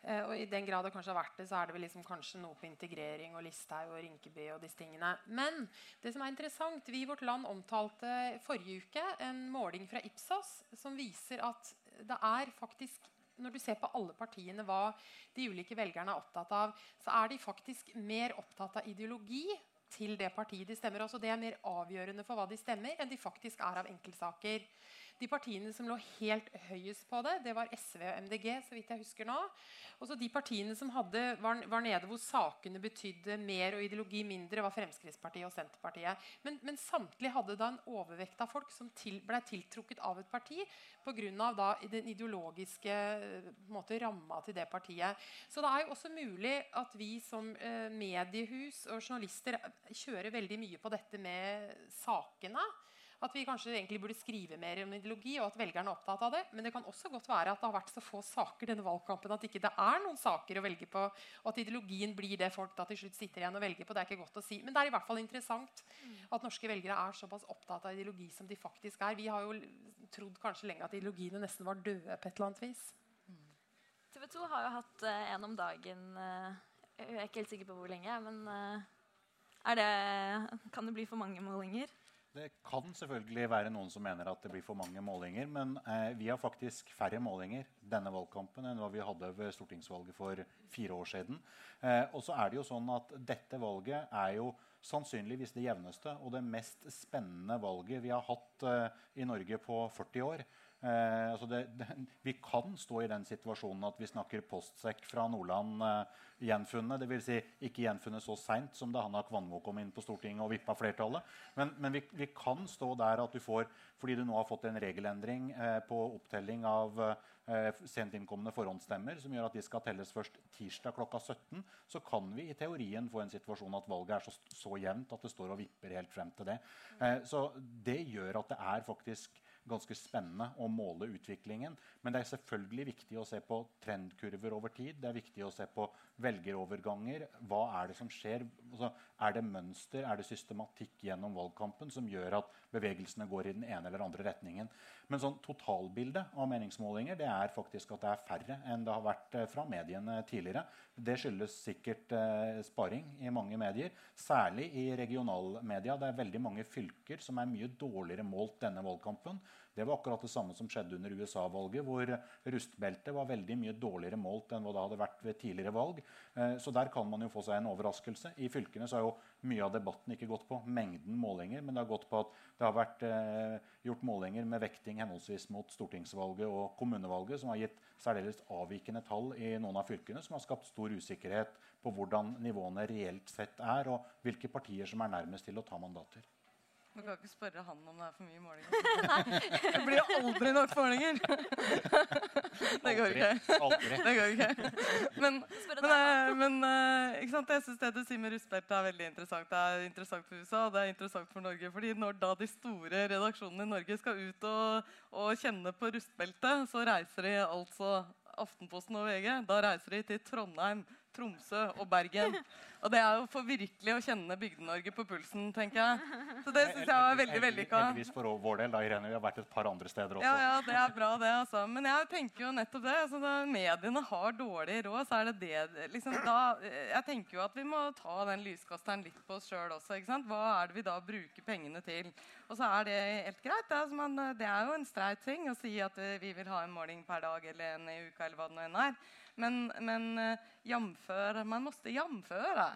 Eh, og i den grad det kanskje har vært det, så er det vel liksom kanskje noe på integrering og Listhaug og Rinkeby og disse tingene. Men det som er interessant, vi i Vårt Land omtalte forrige uke en måling fra Ipsos som viser at det er faktisk når du ser på alle partiene hva de ulike velgerne er opptatt av, så er de faktisk mer opptatt av ideologi til det partiet de stemmer. Altså det er mer avgjørende for hva de stemmer, enn de faktisk er av enkeltsaker. De partiene som lå helt høyest på det, det var SV og MDG. så vidt jeg husker nå. Og så De partiene som hadde, var, var, nede hvor sakene betydde mer og ideologi mindre, var Fremskrittspartiet og Senterpartiet. Men, men samtlige hadde da en overvekt av folk som til, ble tiltrukket av et parti pga. den ideologiske måte, ramma til det partiet. Så det er jo også mulig at vi som eh, mediehus og journalister kjører veldig mye på dette med sakene. At vi kanskje egentlig burde skrive mer om ideologi, og at velgerne er opptatt av det. Men det kan også godt være at det har vært så få saker denne valgkampen at ikke det er noen saker å velge på, og at ideologien blir det folk da til slutt sitter igjen og velger på. Det er ikke godt å si. Men det er i hvert fall interessant at norske velgere er såpass opptatt av ideologi som de faktisk er. Vi har jo trodd kanskje lenge at ideologiene nesten var døde på et eller annet vis. TV 2 har jo hatt uh, en om dagen uh, Jeg er ikke helt sikker på hvor lenge, men uh, det, kan det bli for mange målinger? Det kan selvfølgelig være noen som mener at det blir for mange målinger. Men eh, vi har faktisk færre målinger denne valgkampen enn hva vi hadde ved stortingsvalget for fire år siden. Eh, og så er det jo sånn at dette valget er jo sannsynligvis det jevneste og det mest spennende valget vi har hatt eh, i Norge på 40 år. Eh, altså det, det, vi kan stå i den situasjonen at vi snakker postsekk fra Nordland eh, gjenfunnet. Dvs. Si ikke gjenfunnet så seint som da Hanna Kvanmo kom inn på Stortinget og vippa flertallet. Men, men vi, vi, kan stå der at du får, fordi du nå har fått en regelendring eh, på opptelling av eh, sent innkomne forhåndsstemmer, som gjør at de skal telles først tirsdag klokka 17, så kan vi i teorien få en situasjon at valget er så, så jevnt at det står og vipper helt frem til det. Eh, så det gjør at det er faktisk ganske spennende å måle utviklingen. Men det er selvfølgelig viktig å se på trendkurver over tid. Det er viktig å se på velgeroverganger. Hva er det som skjer? Altså, er det mønster, er det systematikk gjennom valgkampen som gjør at bevegelsene går i den ene eller andre retningen? Men sånn totalbildet av meningsmålinger det er faktisk at det er færre enn det har vært eh, fra mediene tidligere. Det skyldes sikkert eh, sparing i mange medier, særlig i regionalmedia. Det er veldig mange fylker som er mye dårligere målt denne valgkampen. Det var akkurat det samme som skjedde under USA-valget, hvor rustbeltet var veldig mye dårligere målt enn hva det hadde vært ved tidligere valg. Eh, så der kan man jo få seg en overraskelse. I fylkene så har jo mye av debatten ikke gått på mengden målinger, men det har gått på at det har vært eh, gjort målinger med vekting henholdsvis mot stortingsvalget og kommunevalget, som har gitt særdeles avvikende tall i noen av fylkene, som har skapt stor usikkerhet på hvordan nivåene reelt sett er, og hvilke partier som er nærmest til å ta mandater. Du kan ikke spørre han om det er for mye målinger. det blir jo aldri nok målinger! det går ikke. Aldri. Det går ikke. Men, men, eh, men eh, ikke sant? jeg syns det du sier med rustbeltet er veldig interessant. Det er interessant for USA og det er interessant for Norge. fordi når da de store redaksjonene i Norge skal ut og, og kjenne på rustbeltet, så reiser de altså Aftenposten og VG. Da reiser de til Trondheim, Tromsø og Bergen. Og det er jo for virkelig å kjenne Bygde-Norge på pulsen, tenker jeg. Så det syns jeg var veldig vellykka. Heldigvis for vår del, da, Irene. Vi har vært et par andre steder også. Ja, ja, det er bra, det, altså. Men jeg tenker jo nettopp det. Altså, når mediene har dårlig råd, så er det det liksom, da, Jeg tenker jo at vi må ta den lyskasteren litt på oss sjøl også. ikke sant? Hva er det vi da bruker pengene til? Og så er det helt greit. Det er, altså, man, det er jo en streit ting å si at vi vil ha en måling per dag eller en i uka eller hva det nå enn er. Men, men eh, jamfør, man måtte jamføre.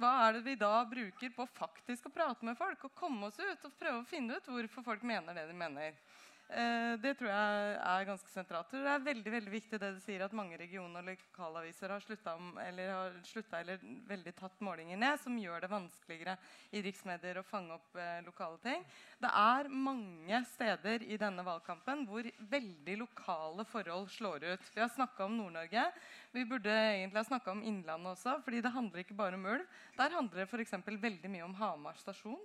Hva er det vi da bruker på faktisk å prate med folk og komme oss ut og prøve å finne ut hvorfor folk mener det de mener? Eh, det tror jeg er ganske sentralt. Det er veldig veldig viktig det du sier at mange regioner og lokalaviser har slutta eller, har sluttet, eller veldig tatt målinger ned, som gjør det vanskeligere i riksmedier å fange opp eh, lokale ting. Det er mange steder i denne valgkampen hvor veldig lokale forhold slår ut. Vi har snakka om Nord-Norge. Vi burde egentlig ha snakka om Innlandet også, fordi det handler ikke bare om ulv. Der handler det f.eks. veldig mye om Hamar stasjon.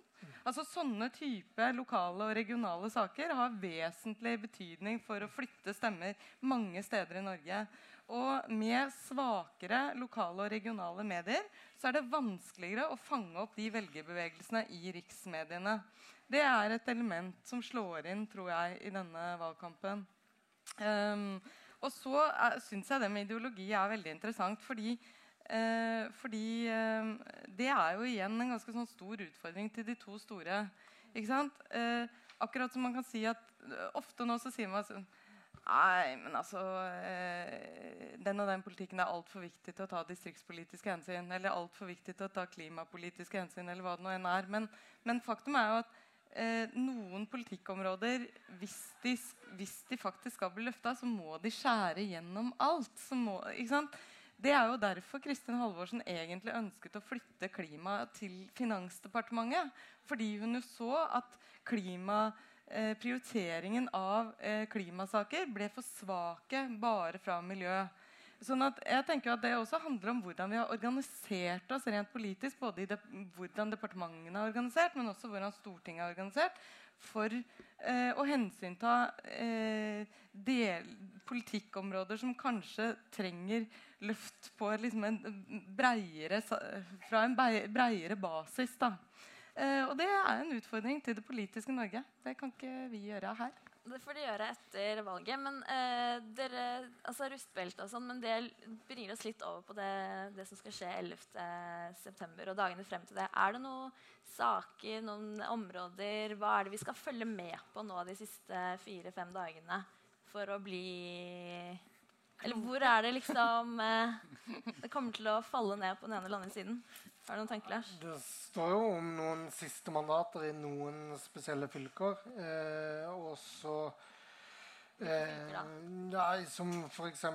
Altså Sånne type lokale og regionale saker har vesentlig betydning for å flytte stemmer mange steder i Norge. Og med svakere lokale og regionale medier så er det vanskeligere å fange opp de velgerbevegelsene i riksmediene. Det er et element som slår inn tror jeg, i denne valgkampen. Um, og så syns jeg det med ideologi er veldig interessant. Fordi, eh, fordi eh, det er jo igjen en ganske sånn stor utfordring til de to store. Eh, akkurat som man kan si at eh, Ofte nå så sier man sånn Nei, men altså eh, Den og den politikken er altfor viktig til å ta distriktspolitiske hensyn. Eller altfor viktig til å ta klimapolitiske hensyn. eller hva det nå enn er. Men, men faktum er jo at eh, noen politikkområder hvis de, hvis de, faktisk skal bli løfta, så må de skjære gjennom alt. Må, det er jo derfor Kristin Halvorsen egentlig ønsket å flytte klima til Finansdepartementet. Fordi hun jo så at klima, prioriteringen av eh, klimasaker ble for svake bare fra miljøet. Sånn at jeg tenker at Det også handler om hvordan vi har organisert oss rent politisk. Både i de, hvordan departementene er organisert, men også hvordan Stortinget er organisert. For eh, å hensynta eh, politikkområder som kanskje trenger løft på liksom en breiere, fra en breiere basis. Eh, og det er en utfordring til det politiske Norge. Det kan ikke vi gjøre her. Det får de gjøre etter valget. Men eh, dere, altså rustbelte og sånn, men det bringer oss litt over på det, det som skal skje 11.9. og dagene frem til det. Er det noen saker, noen områder Hva er det vi skal følge med på nå de siste fire-fem dagene for å bli Eller hvor er det liksom eh, det kommer til å falle ned på den ene eller andre siden? Har du noen tanker, Lars? Det står jo om noen siste mandater i noen spesielle fylker. Eh, og så eh, ja, Som f.eks.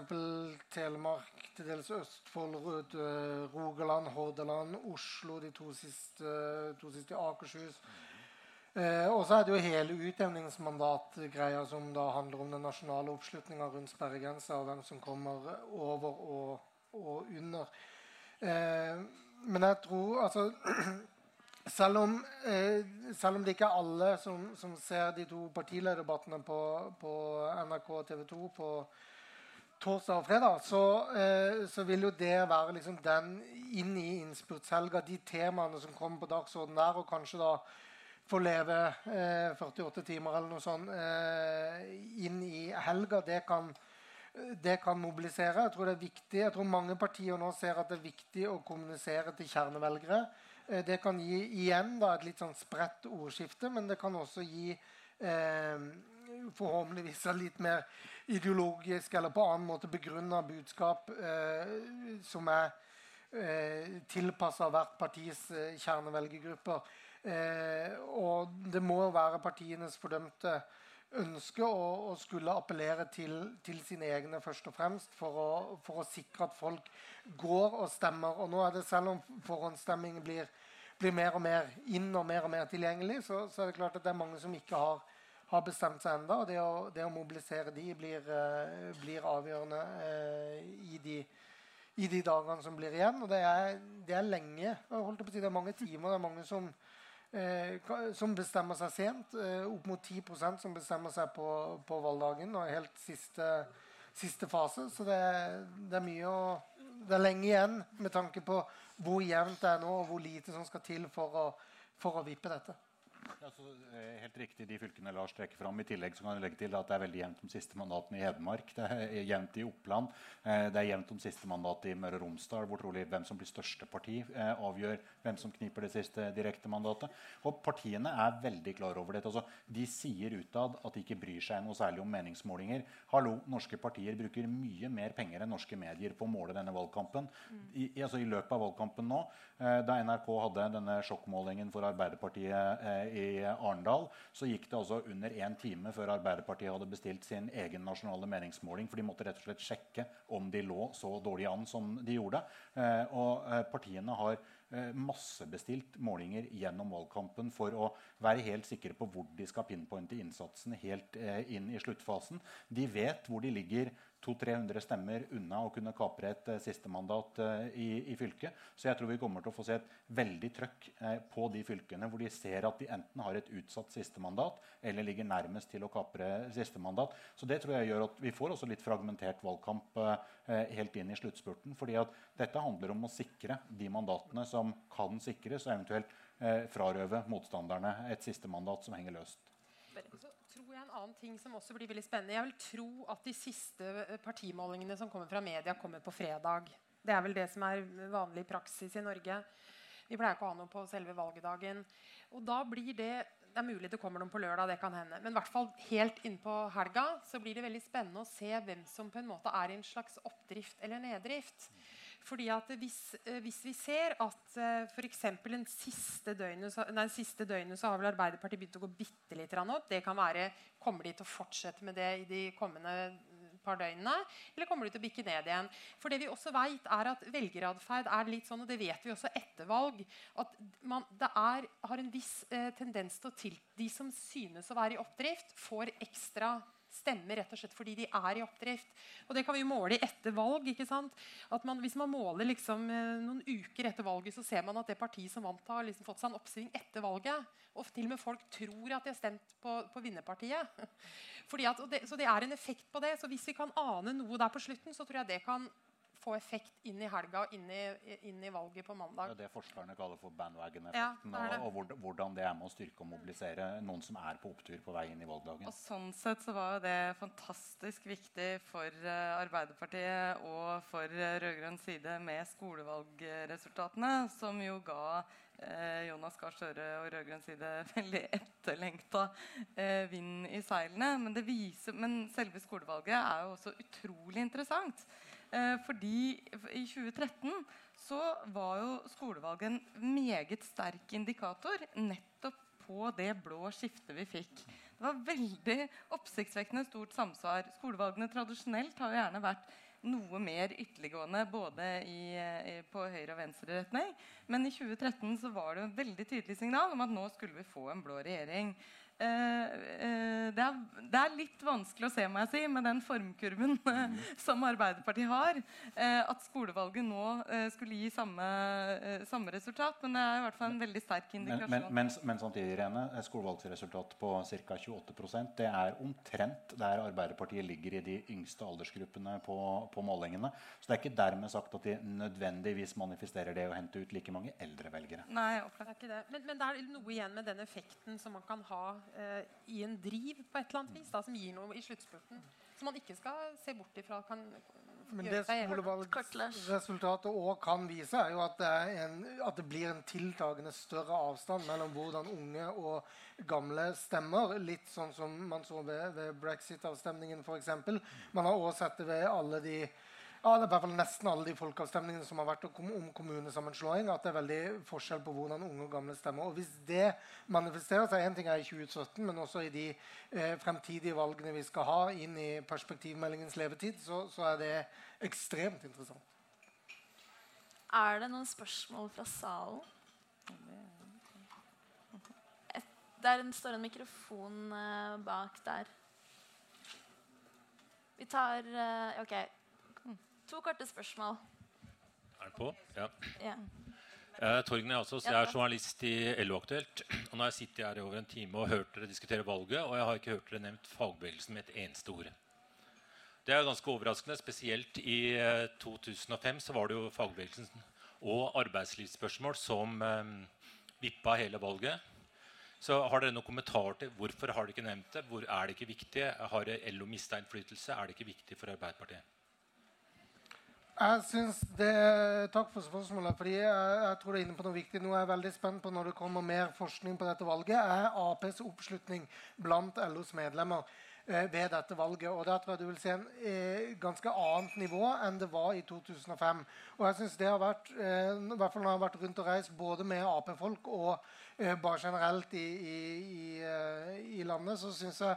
Telemark, til dels Østfold, Rogaland, Hordaland, Oslo, de to siste, to siste Akershus. Eh, og så er det jo hele utjevningsmandatgreia som da handler om den nasjonale oppslutninga rundt sperregrensa, og hvem som kommer over og, og under. Eh, men jeg tror altså selv om, eh, selv om, det ikke er alle som, som ser de to partilederdebattene på, på NRK og TV 2 på torsdag og fredag, så, eh, så vil jo det være liksom den inn i innspurtshelga, de temaene som kommer på dagsordenen der, og kanskje da få leve eh, 48 timer eller noe sånt eh, inn i helga, det kan det kan mobilisere. Jeg tror det er viktig, jeg tror mange partier nå ser at det er viktig å kommunisere til kjernevelgere. Eh, det kan gi igjen da, et litt sånn spredt ordskifte, men det kan også gi eh, forhåpentligvis litt mer ideologisk eller på annen måte begrunna budskap eh, som er eh, tilpassa hvert partis eh, kjernevelgergrupper. Eh, og det må være partienes fordømte ønsker å, å, skulle appellere til, til, sine egne først og fremst for å, for å, sikre at folk går og stemmer. Og nå er det Selv om forhåndsstemming blir, blir mer og mer inn og mer og mer tilgjengelig, så, så, er det klart at det er mange som ikke har, har bestemt seg ennå. Det, det, å mobilisere de blir, uh, blir avgjørende eh, i, de, i, de, dagene som blir igjen. Og det er, det er lenge. å si, Det er mange timer. det er mange som Eh, som bestemmer seg sent. Eh, opp mot 10% som bestemmer seg på, på valgdagen og helt siste, siste fase. Så det, det, er mye å Det er lenge igjen med tanke på hvor jevnt det er nå, og hvor lite som skal til for å, for å vippe dette. Ja, så, eh, helt riktig de fylkene Lars trekker fram. I tillegg så kan jeg legge til at det er veldig jevnt om siste mandatene i Hedmark. Det er jevnt i Oppland. Eh, det er jevnt om siste mandatet i Møre og Romsdal, hvor trolig hvem som blir største parti, eh, avgjør hvem som kniper det siste direkte mandatet. Og partiene er veldig klar over dette. Altså, de sier utad at de ikke bryr seg noe særlig om meningsmålinger. Hallo, norske partier bruker mye mer penger enn norske medier på å måle denne valgkampen. I, altså, i løpet av valgkampen nå, da NRK hadde denne sjokkmålingen for Arbeiderpartiet i Arendal, så gikk det altså under én time før Arbeiderpartiet hadde bestilt sin egen nasjonale meningsmåling. For de måtte rett og slett sjekke om de lå så dårlig an som de gjorde. Eh, og eh, partiene har eh, massebestilt målinger gjennom valgkampen for å være helt sikre på hvor de skal pinpointe innsatsen helt inn i sluttfasen. De vet hvor de ligger 200-300 stemmer unna å kunne kapre et uh, sistemandat uh, i, i, fylket. Så jeg tror vi kommer til å få se et veldig trøkk uh, på de fylkene hvor de ser at de enten har et utsatt sistemandat eller ligger nærmest til å kapre sistemandat. Så det tror jeg gjør at vi får også litt fragmentert valgkamp helt inn i sluttspurten. fordi at dette handler om å sikre de mandatene som kan sikres, og eventuelt frarøve motstanderne et sistemandat som henger løst. Så tror jeg en annen ting som også blir veldig spennende. Jeg vil tro at de siste eh, partimålingene som kommer fra media, kommer på fredag. Det er vel det som er vanlig praksis i Norge. Vi pleier ikke å ha noe på selve valgdagen. Og da blir det det er mulig det kommer noen på lørdag, det kan hende. Men i hvert fall helt innpå helga så blir det veldig spennende å se hvem som på en måte er i en slags oppdrift eller neddrift. Fordi at hvis, eh, hvis vi ser at uh, f.eks. den siste døgnet, så, har vel Arbeiderpartiet begynt å gå bitte litt opp. Det kan være, Kommer de til å fortsette med det i de kommende par døgnene? Eller kommer de til å bikke ned igjen? For det vi også vet er at Velgeratferd er litt sånn, og det vet vi også etter valg, at man, det er, har en viss eh, tendens til å til De som synes å være i oppdrift, får ekstra stemmer rett og slett fordi de er i oppdrift. Og Det kan vi måle etter valg. ikke sant? Man, Hvis man måler liksom, eh, noen uker etter valget, så ser man at det partiet som vant, har liksom fått seg en oppsving etter valget. Og til og med folk tror at de har stemt på, på vinnerpartiet. At, det, så det er en effekt på det. Så hvis vi kan ane noe der på slutten, så tror jeg det kan få effekt inn i helga og inn, inn i, valget på mandag. Det er det forskerne kaller for bandwagon-effekten. Ja, og, og, hvordan det er med å styrke og mobilisere noen som er på opptur på vei inn i valgdagen. Og Sånn sett så var det fantastisk viktig for uh, Arbeiderpartiet og for uh, rød-grønn side med skolevalgresultatene, som jo ga uh, Jonas Gahr Støre og rød-grønn side veldig etterlengta eh, vind i seilene. Men, viser, men selve skolevalget er jo også utrolig interessant. Eh, fordi i 2013 så var jo skolevalget en meget sterk indikator nettopp på det blå skiftet vi fikk. Det var veldig oppsiktsvekkende stort samsvar. Skolevalgene tradisjonelt har jo gjerne vært noe mer ytterliggående både i, i, på høyre- og venstre retning. Men i 2013 så var det en veldig tydelig signal om at nå skulle vi få en blå regjering. Eh, eh, det er, det, er, litt vanskelig å se må jeg si, med den formkurven mm. som Arbeiderpartiet har. Eh, at skolevalget nå skulle gi samme, samme, resultat. Men det er i hvert fall en veldig sterk indikasjon. Men, men, men, men samtidig, Irene, skolevalgsresultat på ca. 28% det er omtrent der Arbeiderpartiet ligger i de yngste aldersgruppene på, på, målingene. Så det er ikke dermed sagt at de nødvendigvis manifesterer det å hente ut like mange eldre velgere. Nei, det er ikke det. Men, men det er noe igjen med den effekten som man kan ha eh, i en driv på et eller annet vis da, som gir noe i sluttspurten. Som man ikke skal se bort ifra. Kan Men det skolevalgsresultatet òg kan vise, er jo at det, en, at det, blir en tiltagende større avstand mellom hvordan unge og gamle stemmer. Litt sånn som man så ved, ved brexit-avstemningen f.eks. Man har òg sett det ved alle de ja, det er i hvert fall nesten alle de folkeavstemningene som har vært om kommunesammenslåing, at det er veldig forskjell på hvordan unge og gamle stemmer. Og Hvis det manifesterer seg en ting er i 2017, men også i de eh, fremtidige valgene vi skal ha inn i perspektivmeldingens levetid, så, så er det ekstremt interessant. Er det noen spørsmål fra salen? Der står en mikrofon uh, bak der. Vi tar uh, OK. To korte spørsmål. Er den på? Ja. ja. Uh, Torgen Jasås, jeg er journalist i LO-aktuelt. og Nå har jeg sittet her i over en time og hørt dere diskutere valget, og jeg har ikke hørt dere nevnt fagbevegelsen med et eneste ord. Det er ganske overraskende. Spesielt i uh, eh, 2005 så var det jo fagbevegelsen og arbeidslivsspørsmål som eh, vippa hele valget. Så Har dere noen kommentar til hvorfor har dere ikke nevnt det? Hvor er det ikke viktig? Har LO mista innflytelse? Er det ikke viktig for Arbeiderpartiet? Jeg synes det, Takk for spørsmålet. fordi jeg, jeg, tror det er inne på noe viktig. Nå er jeg veldig spent på når det kommer mer forskning på dette valget. er Aps oppslutning blant LOs medlemmer eh, ved dette valget. og Der tror jeg du vil se en eh, ganske annet nivå enn det var i 2005. Og jeg synes det har vært, eh, i hvert fall når jeg har vært rundt og reist både med Ap-folk og eh, bare generelt i, i, i, eh, i landet, så syns jeg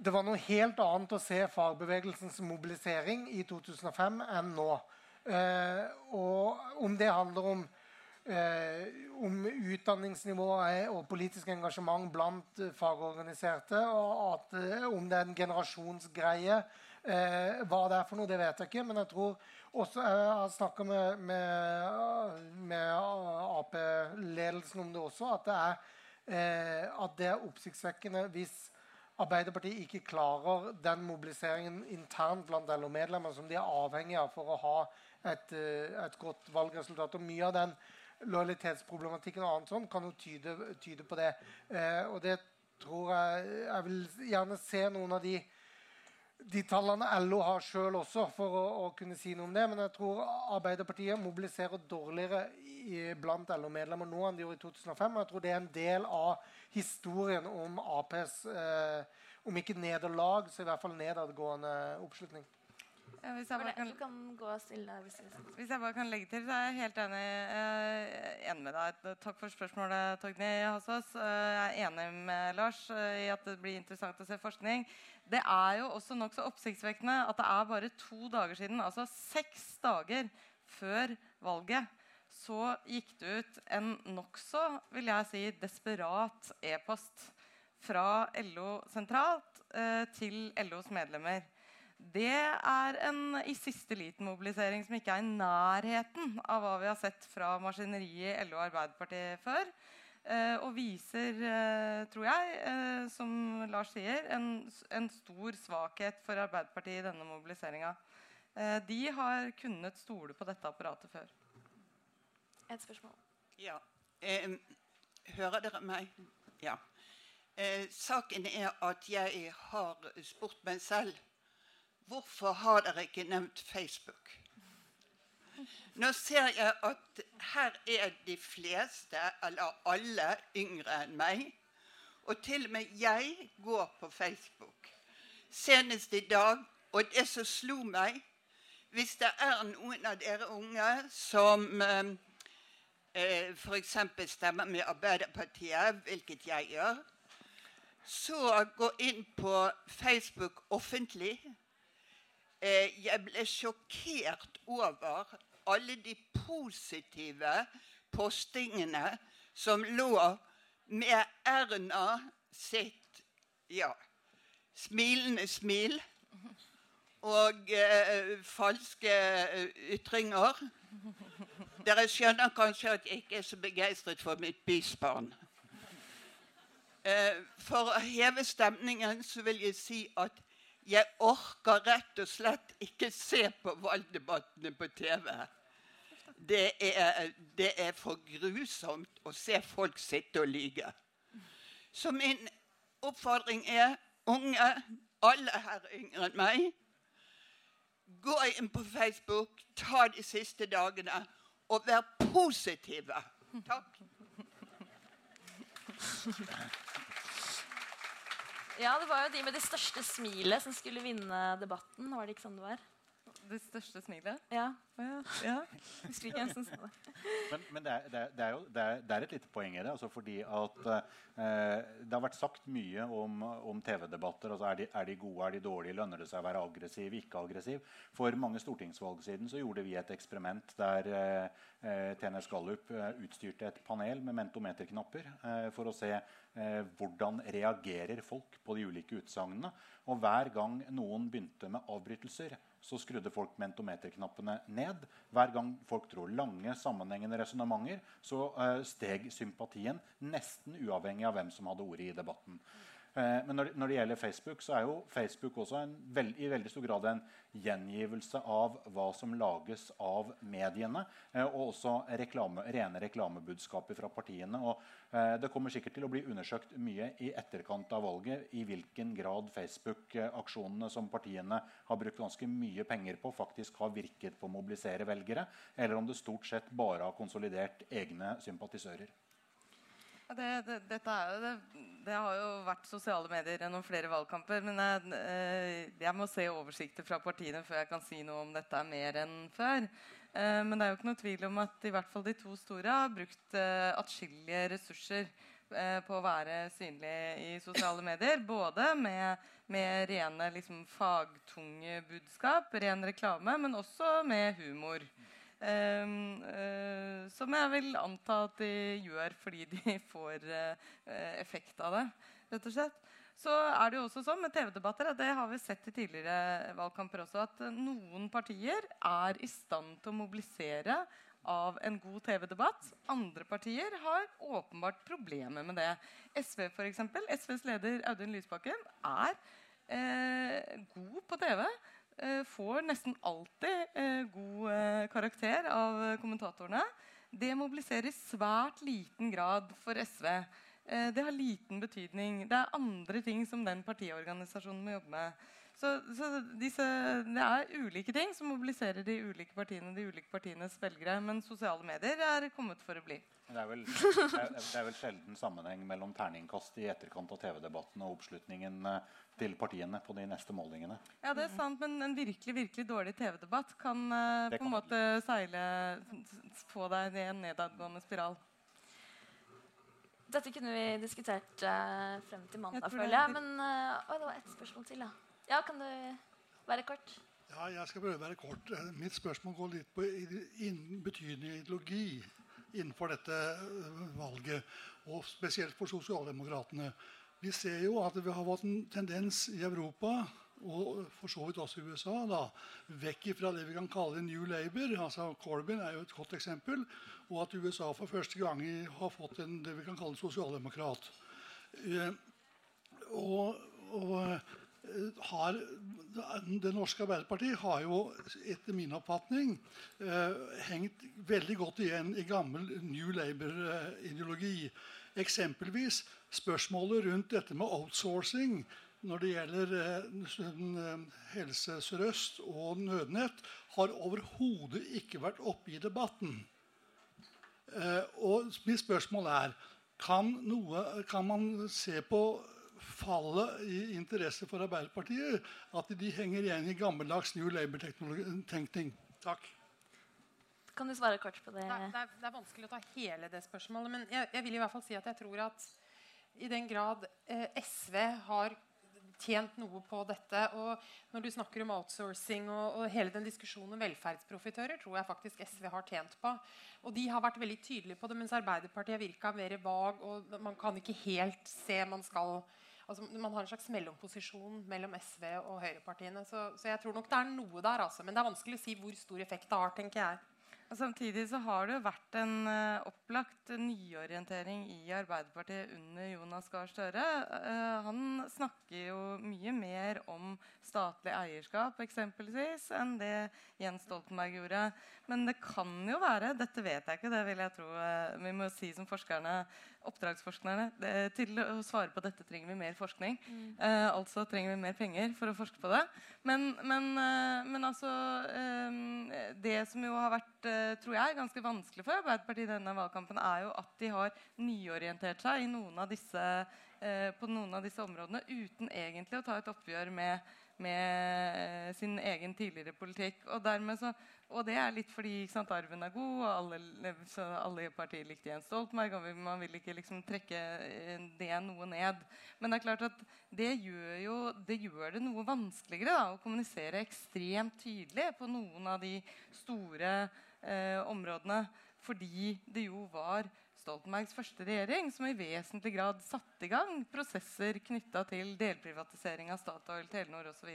det var noe helt annet å se fagbevegelsens mobilisering i 2005 enn nå. Eh, og om det handler om, eh, om utdanningsnivå og politisk engasjement blant fagorganiserte, og at, eh, om det er en generasjonsgreie eh, Hva det er for noe, det vet jeg ikke. Men jeg tror også Jeg har snakka med, med, med Ap-ledelsen om det også. At det er, eh, at det er oppsiktsvekkende hvis Arbeiderpartiet ikke klarer den mobiliseringen internt blant LO-medlemmer som de er avhengig av for å ha et, eh, et, godt valgresultat. Og Mye av den lojalitetsproblematikken og annet sånt kan jo tyde, tyde på det. Eh, og det tror jeg Jeg vil gjerne se noen av de, de tallene LO har sjøl også, for å, å, kunne si noe om det. Men jeg tror Arbeiderpartiet mobiliserer dårligere blant LO-medlemmer nå enn de gjorde i 2005. Og jeg tror det er en del av historien om Aps eh, om ikke nederlag, så i hvert fall nedadgående oppslutning. Ja, hvis, jeg kan, kan hvis, hvis jeg bare kan legge til, så er jeg helt enig, eh, enig med deg. Takk for spørsmålet, Torgny Hasås. Uh, jeg er enig med Lars uh, i at det blir interessant å se forskning. Det er jo også nokså oppsiktsvekkende at det er bare to dager siden, altså seks dager før valget, så gikk det ut en nokså vil jeg si, desperat e-post fra LO sentralt til LOs medlemmer det er en i siste liten-mobilisering som ikke er i nærheten av hva vi har sett fra maskineriet LO og Arbeiderpartiet før. Eh, og viser, eh, tror jeg, eh, som Lars sier, en, en, stor svakhet for Arbeiderpartiet i denne mobiliseringa. Eh, de har kunnet stole på dette apparatet før. Et spørsmål. Ja. hører dere meg? Ja. Eh, saken er at jeg har spurt meg selv Hvorfor har dere ikke nevnt Facebook? Nå ser jeg at her er de fleste, eller alle, yngre enn meg. Og til og med jeg går på Facebook. Senest i dag. Og det som slo meg Hvis det er noen av dere unge som eh, eh f.eks. stemmer med Arbeiderpartiet, hvilket jeg gjør, så gå inn på Facebook offentlig Eh, jeg ble sjokkert over alle de positive postingene som lå med Erna sitt ja, smilende smil og eh, falske eh, ytringer. Dere skjønner kanskje at jeg ikke er så begeistret for mitt bysbarn. Eh, for å heve stemningen så vil jeg si at jeg orker rett og slett ikke se på valgdebattene på TV. Det er, det er, for grusomt å se folk sitte og lyge. Så min oppfordring er unge, alle her yngre enn meg, gå inn på Facebook, ta de siste dagene og vær positive. Takk. Ja, det var jo de med det største smilet som skulle vinne debatten. Var det ikke sånn det var? Det største smilet? Ja. ja. ja. Husker ikke hvem som sa det. Men, men det, er, det, er, det, er jo, det, er, det, er, et lite poeng i det. Altså fordi at eh, Det har vært sagt mye om, om TV-debatter. Altså er, de, er de gode, er de dårlige? Lønner det seg å være aggressiv, ikke aggressiv? For mange stortingsvalg siden så gjorde vi et eksperiment der eh, eh TNS Gallup eh, utstyrte et panel med mentometerknapper eh, for å se eh, hvordan reagerer folk på de ulike utsagnene. Og hver gang noen begynte med avbrytelser, så skrudde folk mentometerknappene ned. Hver gang folk dro lange, sammenhengende resonnementer, så eh, steg sympatien nesten uavhengig av hvem som hadde ordet i debatten. Eh, men når, det gjelder Facebook, så er jo Facebook også veld, i veldig stor grad en gjengivelse av hva som lages av mediene. Eh, og også reklame, rene reklamebudskaper fra partiene. Og eh, det kommer sikkert til å bli undersøkt mye i etterkant av valget i hvilken grad Facebook-aksjonene som partiene har brukt ganske mye penger på, faktisk har virket på å mobilisere velgere, eller om det stort sett bare har konsolidert egne sympatisører. Det, det, dette er jo, det, det, har jo vært sosiale medier gjennom flere valgkamper. Men jeg, eh, jeg, må se oversikter fra partiene før jeg kan si noe om dette er mer enn før. Eh, men det er jo ikke noe tvil om at i hvert fall de to store har brukt eh, atskillige ressurser på å være synlige i sosiale medier. Både med, med rene liksom, fagtunge budskap, ren reklame, men også med humor. Um, uh, som jeg vil anta at de gjør fordi de får uh, effekt av det. rett og slett. Så er det jo også sånn med TV-debatter, det har vi sett i tidligere valgkamper også, at noen partier er i stand til å mobilisere av en god TV-debatt. Andre partier har åpenbart problemer med det. SV eksempel, SVs leder Audun Lysbakken er eh, god på TV. Eh, får nesten alltid eh, god eh, karakter av kommentatorene. Det mobiliserer i svært liten grad for SV. Det har liten betydning. Det er andre ting som den partiorganisasjonen må jobbe med. Så, så disse, det er ulike ting som mobiliserer de ulike partiene, de ulike partienes velgere. Men sosiale medier er kommet for å bli. Det er, vel, det, er, vel sjelden sammenheng mellom terningkast i etterkant av TV-debatten og oppslutningen til partiene på de neste målingene. Ja, det er sant, men en virkelig virkelig dårlig TV-debatt kan uh, på en måte seile Få deg i en nedadgående spiral. Dette kunne vi diskutert uh, frem til mandag, føler jeg. Men uh, oi, det var ett spørsmål til, ja. Ja, Kan du være kort? Ja, jeg skal prøve å være kort. Mitt spørsmål går litt på betydningen av ideologi innenfor dette valget, og spesielt for sosialdemokratene. Vi ser jo at vi har fått en tendens i Europa og for så vidt også i USA, da, vekk fra det vi kan kalle New Labour. altså Corbyn er jo et godt eksempel. Og at USA for første gang har fått en, det vi kan kalle sosialdemokrat. Eh, og, og har, Det norske Arbeiderpartiet har jo etter min oppfatning eh, hengt veldig godt igjen i gammel New Labour-ideologi. Eksempelvis spørsmålet rundt dette med outsourcing når det gjelder eh, Helse Sør-Øst og Nødnett, har overhodet ikke vært oppe i debatten. Eh, og mitt spørsmål er kan, noe, kan man se på fallet i interesse for Arbeiderpartiet at de henger igjen i gammeldags New Labour-tenkning. Takk. Kan du svare kort på det? Det er, det er, vanskelig å ta hele det spørsmålet. Men jeg, jeg, vil i hvert fall si at jeg tror at i den grad eh, SV har tjent noe på dette. Og når du snakker om outsourcing og, og hele den diskusjonen om velferdsprofitører, tror jeg faktisk SV har tjent på. Og de har vært veldig tydelige på det, mens Arbeiderpartiet virka mer vag. og Man kan ikke helt se man skal altså, Man har en slags mellomposisjon mellom SV og høyrepartiene. Så, så, jeg tror nok det er noe der. Altså. Men det er vanskelig å si hvor stor effekt det har. tenker jeg. Og samtidig så har det vært en uh, opplagt nyorientering i Arbeiderpartiet under Jonas Gahr Støre. Uh, han snakker jo mye mer om statlig eierskap eksempelvis, enn det Jens Stoltenberg gjorde. Men det kan jo være Dette vet jeg ikke, det vil jeg tro uh, vi må si som forskerne oppdragsforskerne til å svare på dette trenger vi mer forskning. Mm. Eh, altså trenger vi mer penger for å forske på det. Men, men, eh, men altså eh, Det som jo har vært eh, tror jeg, ganske vanskelig for Arbeiderpartiet i denne valgkampen, er jo at de har nyorientert seg noen disse, eh, på noen av disse områdene uten egentlig å ta et oppgjør med med eh, sin egen tidligere politikk. Og, så, og det er litt fordi sant, arven er god, og alle, alle partier likte Jens Stoltenberg. og Man vil ikke liksom trekke eh, det noe ned. Men det er klart at det gjør, jo, det, gjør det noe vanskeligere da, å kommunisere ekstremt tydelig på noen av de store eh, områdene. Fordi det jo var Stoltenbergs første regjering som i vesentlig grad satte i gang prosesser knytta til delprivatisering av Statoil, Telenor osv.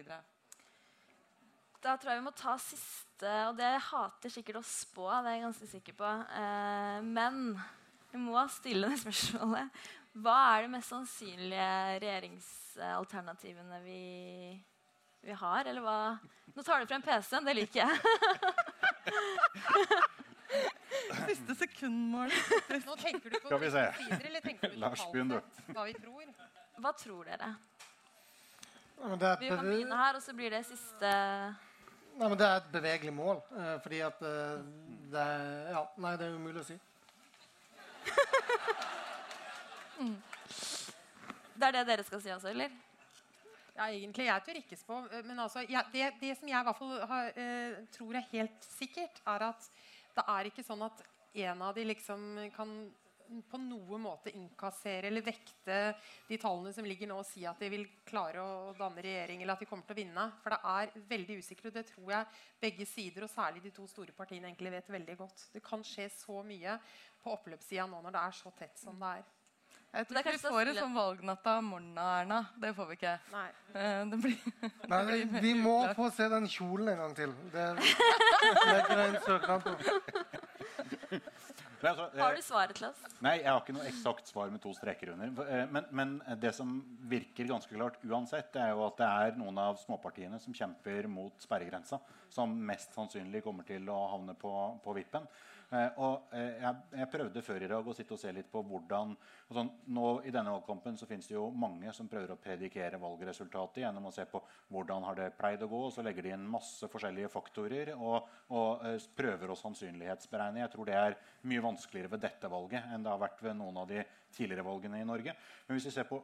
Da tror jeg vi må ta siste, og det hater sikkert å spå. det er jeg ganske sikker på. Eh, men vi må stille det spørsmålet. Hva er de mest sannsynlige regjeringsalternativene vi, vi har? Eller hva Nå tar du frem PC-en. Det liker jeg. Siste sekundmål. Nå tenker du på Skal vi se. Sider, eller tenker du Lars, begynn du. Hva vi tror? Hva tror dere? Ja, vi kan begynne her, og så blir det siste Nei, men Det er et bevegelig mål. Eh, fordi at eh, det er Ja, nei, det er umulig å si. Det er det dere skal si også, eller? Ja, egentlig. Jeg tør ikke spå. Men altså, ja, det, det, som jeg i hvert fall har, eh, tror er helt sikkert, er at det er ikke sånn at en av de liksom kan på noen måte innkassere eller vekte de tallene som ligger nå, og si at de vil klare å danne regjering eller at de kommer til å vinne. For det er veldig usikkert, og det tror jeg begge sider, og særlig de to store partiene, egentlig vet veldig godt. Det kan skje så mye på oppløpssida nå når det er så tett som det er. Jeg tror ikke vi får det som valgnatta Morna-Erna. Det får vi ikke. Nei. Eh, det blir, Nei, det blir vi må få se den kjolen en gang til. Det legger jeg en søknad på. Altså, har du svaret til oss? Nei, jeg har ikke noe eksakt svar med to streker under. Men, men, det som virker ganske klart uansett, det er jo at det er noen av småpartiene som kjemper mot sperregrensa, som mest sannsynlig kommer til å havne på, på vippen. Eh, og eh, jeg, jeg, prøvde før i dag å sitte og se litt på hvordan altså, nå I denne valgkampen så finnes det jo mange som prøver å predikere valgresultatet gjennom å se på hvordan har det pleid å gå. og Så legger de inn masse forskjellige faktorer og, og uh, prøver å sannsynlighetsberegne. Jeg tror det er mye vanskeligere ved dette valget enn det har vært ved noen av de tidligere valgene i Norge. Men hvis vi ser på,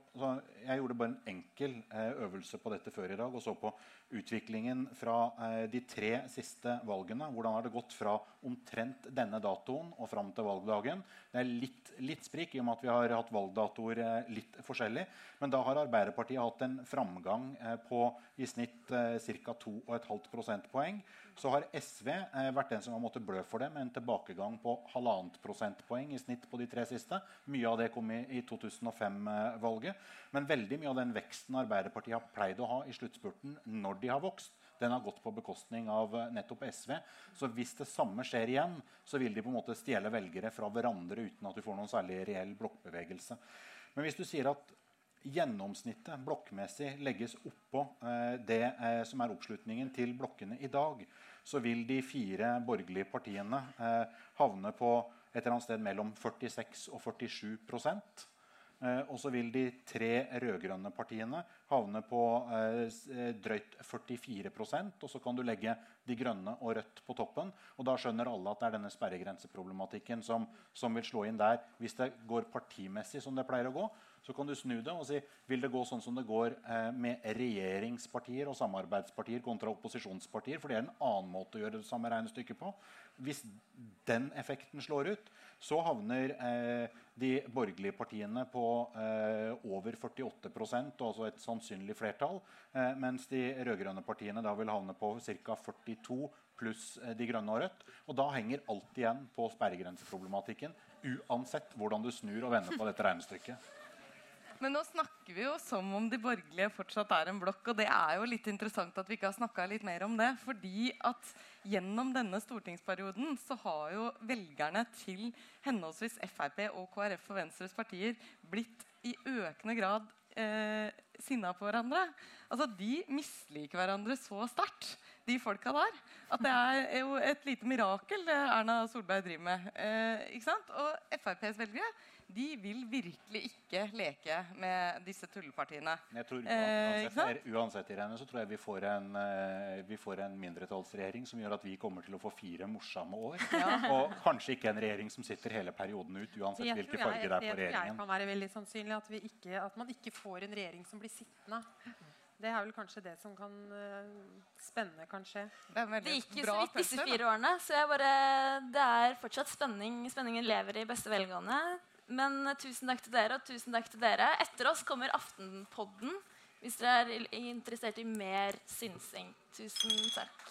Jeg gjorde bare en enkel øvelse på dette før i dag og så på utviklingen fra uh, de tre siste valgene. Hvordan har det gått fra omtrent denne datoen og fram til valgdagen? Det er litt, litt sprik i og med at vi har hatt valgdatoer eh, litt forskjellig. Men da har Arbeiderpartiet hatt en framgang eh, på i snitt eh, ca. 2,5 prosentpoeng. Så har SV vært den som har måttet blø for det, med en tilbakegang på halvannet prosentpoeng i snitt på de tre siste. Mye av det kom i, i 2005-valget. Men veldig mye av den veksten Arbeiderpartiet har pleid å ha i sluttspurten når de har vokst, den har gått på bekostning av eh, nettopp SV. Så hvis det samme skjer igjen, så vil de på en måte stjele velgere fra hverandre uten at du får noen særlig reell blokkbevegelse. Men hvis du sier at gjennomsnittet blokkmessig legges oppå eh, det eh, som er oppslutningen til blokkene i dag, så vil de fire borgerlige partiene eh, havne på et eller annet sted mellom 46 og 47 Eh, og så vil de tre rød-grønne partiene havne på eh, drøyt 44% Og så kan du legge De grønne og Rødt på toppen. Og da skjønner alle at det er denne sperregrenseproblematikken som, som vil slå inn der. Hvis det går partimessig som det pleier å gå, så kan du snu det og si vil det gå sånn som det går eh, med regjeringspartier og samarbeidspartier kontra opposisjonspartier. For det er en annen måte å gjøre det samme regnestykket på. Hvis den effekten slår ut, så havner eh, de borgerlige partiene på eh, over 48% altså et sannsynlig flertall. Eh, mens de rød-grønne partiene da vil havne på ca. 42 pluss eh, De grønne og Rødt. Og da henger alt igjen på sperregrenseproblematikken. Uansett hvordan du snur og vender på dette regnestykket. Men nå snakker vi jo som om de borgerlige fortsatt er en blokk. Og det er jo litt interessant at vi ikke har snakka litt mer om det. Fordi at gjennom denne stortingsperioden så har jo velgerne til henholdsvis Frp og KrF og Venstres partier blitt i økende grad eh, sinna på hverandre. Altså, De misliker hverandre så sterkt, de folka der. At det er jo et lite mirakel det Erna Solberg driver med. Eh, ikke sant? Og FrPs velgere de vil virkelig ikke leke med disse tullepartiene. Jeg tror Uansett, eh, uansett Irene, så tror jeg vi får, en, uh, vi får, en, mindretallsregjering som gjør at vi kommer til å få fire morsomme år. Ja. Og kanskje ikke en regjering som sitter hele perioden ut, uansett jeg hvilke farger det er på regjeringen. Det kan være veldig sannsynlig at, ikke, at, man ikke får en regjering som blir sittende. Det er vel kanskje det som kan uh, spenne kanskje. Det, det gikk jo så vidt disse fire årene, så bare, det er fortsatt spenning. Spenningen lever i beste velgående. Men eh, tusen takk til dere, og tusen takk til dere. Etter oss kommer Aftenpodden hvis dere er interessert i mer synsing. Tusen takk.